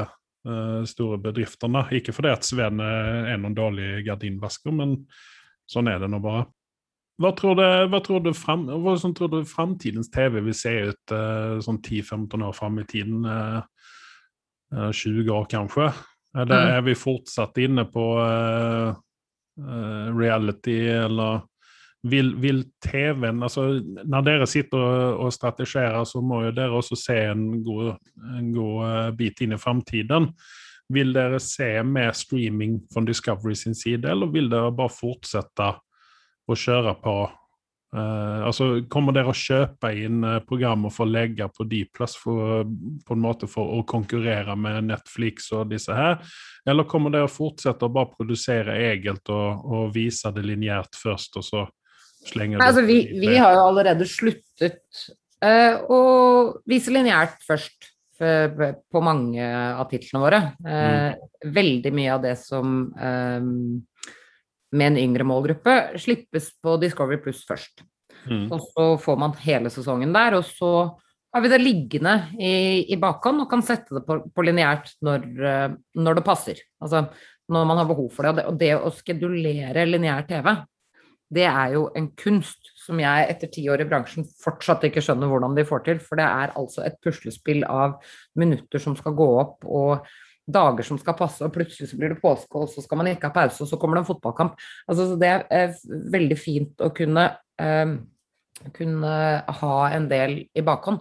eh, store bedriftene. Ikke fordi at Sven eh, er noen dårlig gardinvasker, men sånn er det nå bare. Hva tror du, hva tror du, frem, hva som tror du framtidens TV vil se ut sånn 10-15 år fram i tiden? eh, eh, 20 år kanskje? Eller er vi fortsatt inne på uh, uh, reality, eller vil, vil TV-en altså Når dere sitter og, og strategerer, så må jo dere også se en god, en god eh, bit inn i framtiden. Vil dere se mer streaming fra Discovery sin side, eller vil dere bare fortsette å kjøre på Uh, altså, Kommer dere å kjøpe inn uh, programmer for å legge på Dplus for, på en måte for å konkurrere med Netflix og disse her? Eller kommer dere å fortsette å bare produsere eget og, og vise det lineært først, og så slenge det altså, vi, vi, har jo allerede sluttet uh, å vise lineært først på mange av titlene våre. Mm. Veldig mye av det som um, med en yngre målgruppe slippes på Discovery Pluss først. Mm. Og så får man hele sesongen der, og så har vi det liggende i, i bakhånd og kan sette det på, på lineært når, eh, når, det passer. Altså når man har behov for det. Og det, og det å skedulere lineær TV, det er jo en kunst som jeg etter ti år i bransjen fortsatt ikke skjønner hvordan de får til. For det er altså et puslespill av minutter som skal gå opp, og dager som skal passe, og plutselig så blir det påske, og så skal man ikke ha pause, og så kommer det en fotballkamp. Altså, det er veldig fint å kunne, eh, kunne ha en del i bakhånd.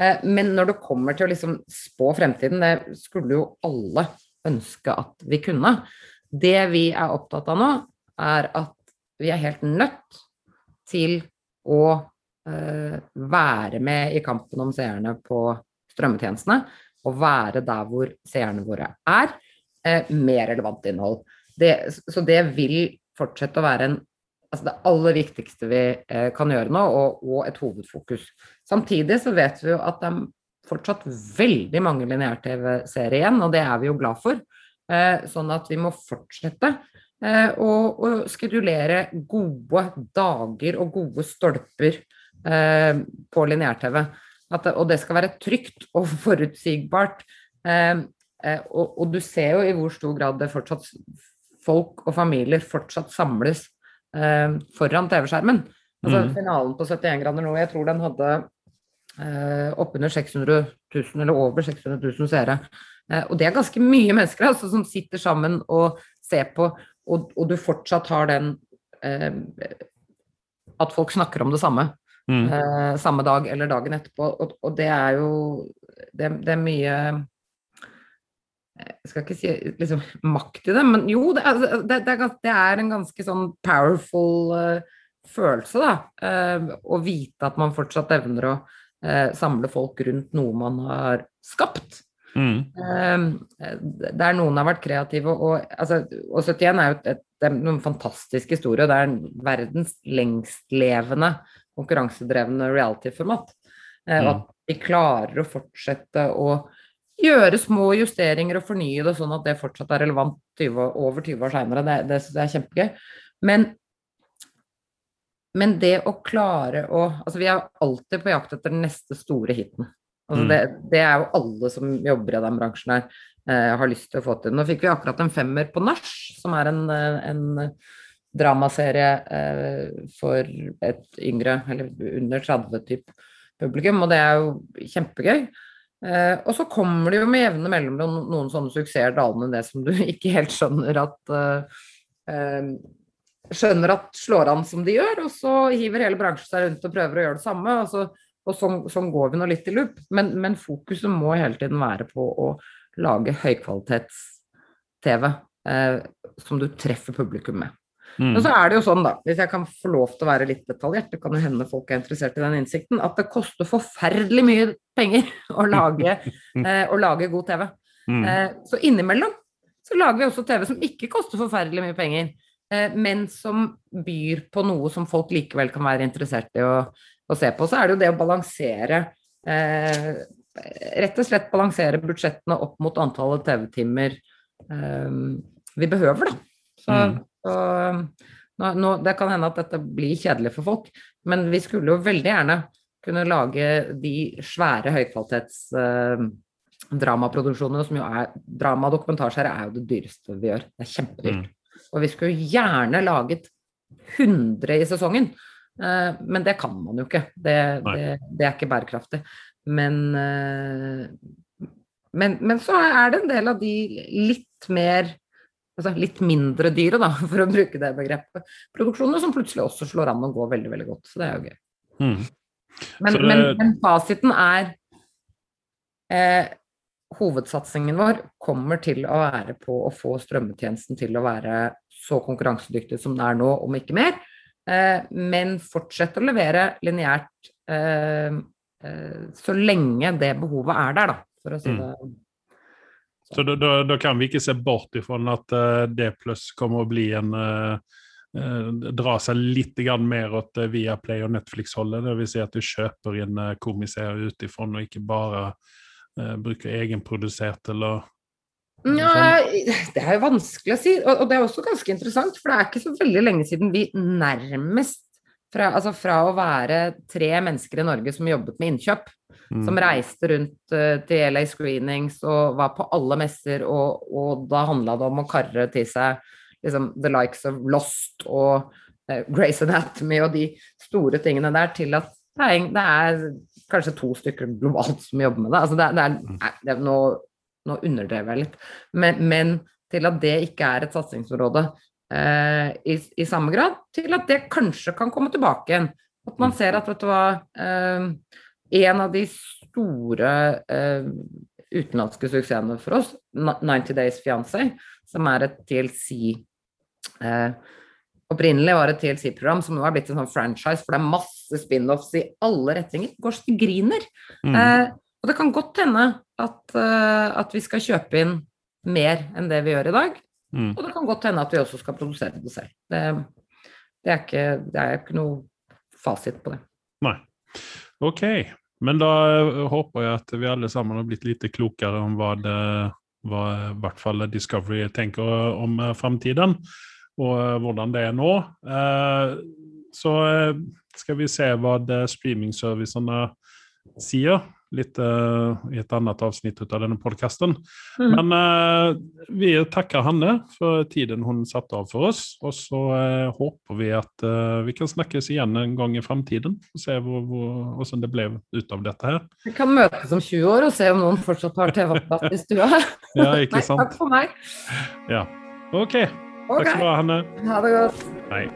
Eh, men når det kommer til å liksom spå fremtiden, det skulle jo alle ønske at vi kunne. Det vi er opptatt av nå, er at vi er helt nødt til å eh, være med i kampen om seerne på strømmetjenestene å være der hvor seerne våre er, eh, med relevant innhold. Det, så det vil fortsette å være en, altså det aller viktigste vi eh, kan gjøre nå, og, og, et hovedfokus. Samtidig så vet vi jo at det er fortsatt veldig mange lineær-TV-serier igjen, og det er vi jo glad for. Eh, sånn at vi må fortsette å, å skedulere gode dager og gode stolper på lineær-TV. Det, og det skal være trygt og forutsigbart. Eh, eh, og, og, du ser jo i hvor stor grad det fortsatt folk og familier fortsatt samles eh, foran TV-skjermen. Altså mm. Finalen på 71 grader nå, jeg tror den hadde eh, oppunder 600 000, eller over 600 000 seere. Eh, og det er ganske mye mennesker altså, som sitter sammen og ser på, og, og du fortsatt har den eh, At folk snakker om det samme. Mm. Eh, samme dag eller dagen etterpå. Og, og det er jo det, det, er mye Jeg skal ikke si liksom, makt i det, men jo, det, det, det er, en ganske sånn powerful uh, følelse, da. Uh, å vite at man fortsatt evner å uh, samle folk rundt noe man har skapt. Mm. der noen har vært kreative, og, altså, og 71 er jo et, et, en fantastisk historie. Det er verdens lengstlevende konkurransedrevne reality-format. Eh, og mm. at vi klarer å fortsette å gjøre små justeringer og fornye det sånn at det fortsatt er relevant 20, over 20 år seinere. Det, det, det, er kjempegøy. Men, men, det å klare å Altså, vi er alltid på jakt etter den neste store hiten. Altså, mm. det, det, er jo alle som jobber i den bransjen her, eh, har lyst til å få til. Nå fikk vi akkurat en femmer på nach, som er en, en dramaserie eh, for et yngre, eller under 30-type publikum, og det er jo kjempegøy. Eh, og så kommer det jo med jevne mellomrom noen, sånne suksesser dalende det som du ikke helt skjønner at eh, skjønner at slår an som de gjør, og så hiver hele bransjen seg rundt og prøver å gjøre det samme. Og, så, og sånn, sånn, går vi nå litt i loop. Men, men, fokuset må hele tiden være på å lage høykvalitets-TV eh, som du treffer publikum med. Mm. Men så er det jo sånn, da, hvis jeg kan få lov til å være litt detaljert, det kan jo hende folk er interessert i den innsikten, at det koster forferdelig mye penger å lage, eh, å lage god TV. Mm. Eh, så innimellom så lager vi også TV som ikke koster forferdelig mye penger, eh, men som byr på noe som folk likevel kan være interessert i å, å se på. Så er det jo det å balansere eh, Rett og slett balansere budsjettene opp mot antallet TV-timer eh, vi behøver, da. Så mm. Så nå, nå, det kan hende at dette blir kjedelig for folk, men vi skulle jo veldig gjerne kunne lage de svære høykvalitets-dramaproduksjonene uh, som jo er Drama og dokumentasjer er jo det dyreste vi gjør. Det er kjempedyrt. Mm. Og vi skulle gjerne laget 100 i sesongen, eh, men det kan man jo ikke. Det, det, det er ikke bærekraftig. Men, eh, men, men så er det en del av de litt mer altså litt mindre dyre, da, for å bruke det begrepet, produksjoner som plutselig også slår an og går veldig, veldig godt. Så det er jo gøy. Mm. Men, det... men, men, fasiten er eh, hovedsatsingen vår kommer til å være på å få strømmetjenesten til å være så konkurransedyktig som det er nå, om ikke mer. Eh, men fortsette å levere lineært eh, eh, så lenge det behovet er der, da, for å si det Mm. Det Så da, da, da kan vi ikke se bort ifra at uh, D pluss kommer å bli en uh, uh, Dra seg litt grann mer åt uh, Viaplay og Netflix-holdet. Det vil si at du kjøper inn uh, komiserier utifra og ikke bare bruker egenprodusert eller Ja, det er jo vanskelig å si, og, og det er også ganske interessant, for det er ikke så veldig lenge siden vi nærmest fra, altså fra å være tre mennesker i Norge som jobbet med innkjøp, Mm. som reiste rundt eh, til LA Screenings og var på alle messer, og, og da handla det om å karre til seg liksom, the likes of Lost og uh, Grace Anatomy og de store tingene der, til at er, det er kanskje to stykker globalt som jobber med det. Altså det, det er, Mm. nei, det er nå, nå underdrev jeg litt, men, men til at det ikke er et satsingsområde eh, i, i samme grad, til at det kanskje kan komme tilbake igjen. At man Mm. ser at, vet du hva eh, En av de store eh, utenlandske suksessene for oss, 90 Days Fiancé, som er et TLC eh, Opprinnelig var et TLC-program som nå har blitt en sånn franchise, for det er masse spin-offs i alle retninger. Går så det griner. Mm. Eh, og det kan godt hende at, eh, at vi skal kjøpe inn mer enn det vi gjør i dag. Mm. Og det kan godt hende at vi også skal produsere det selv. Det, det, er, ikke, det er ikke noe fasit på det. Nei. Ok, men da eh, håper jeg at vi alle sammen har blitt litt klokere om hva, det, hva i hvert fall Discovery tenker om eh, framtiden, og eh, hvordan det er nå. Så skal vi se hva streamingservicene sier, litt eh, i et annet avsnitt av denne podkasten. Mm. Men eh, vi takker Hanne for tiden hun satte av for oss. Og så eh, håper vi at eh, vi kan snakkes igjen en gang i framtiden. Og se hvor, hvor, hvordan det ble ut av dette her. Vi kan møtes om 20 år og se om noen fortsatt har TV-apparat i stua. Ja, ikke sant. Nei, takk for meg. Ja. OK. Takk skal du ha, Hanne. ha det godt. Hei.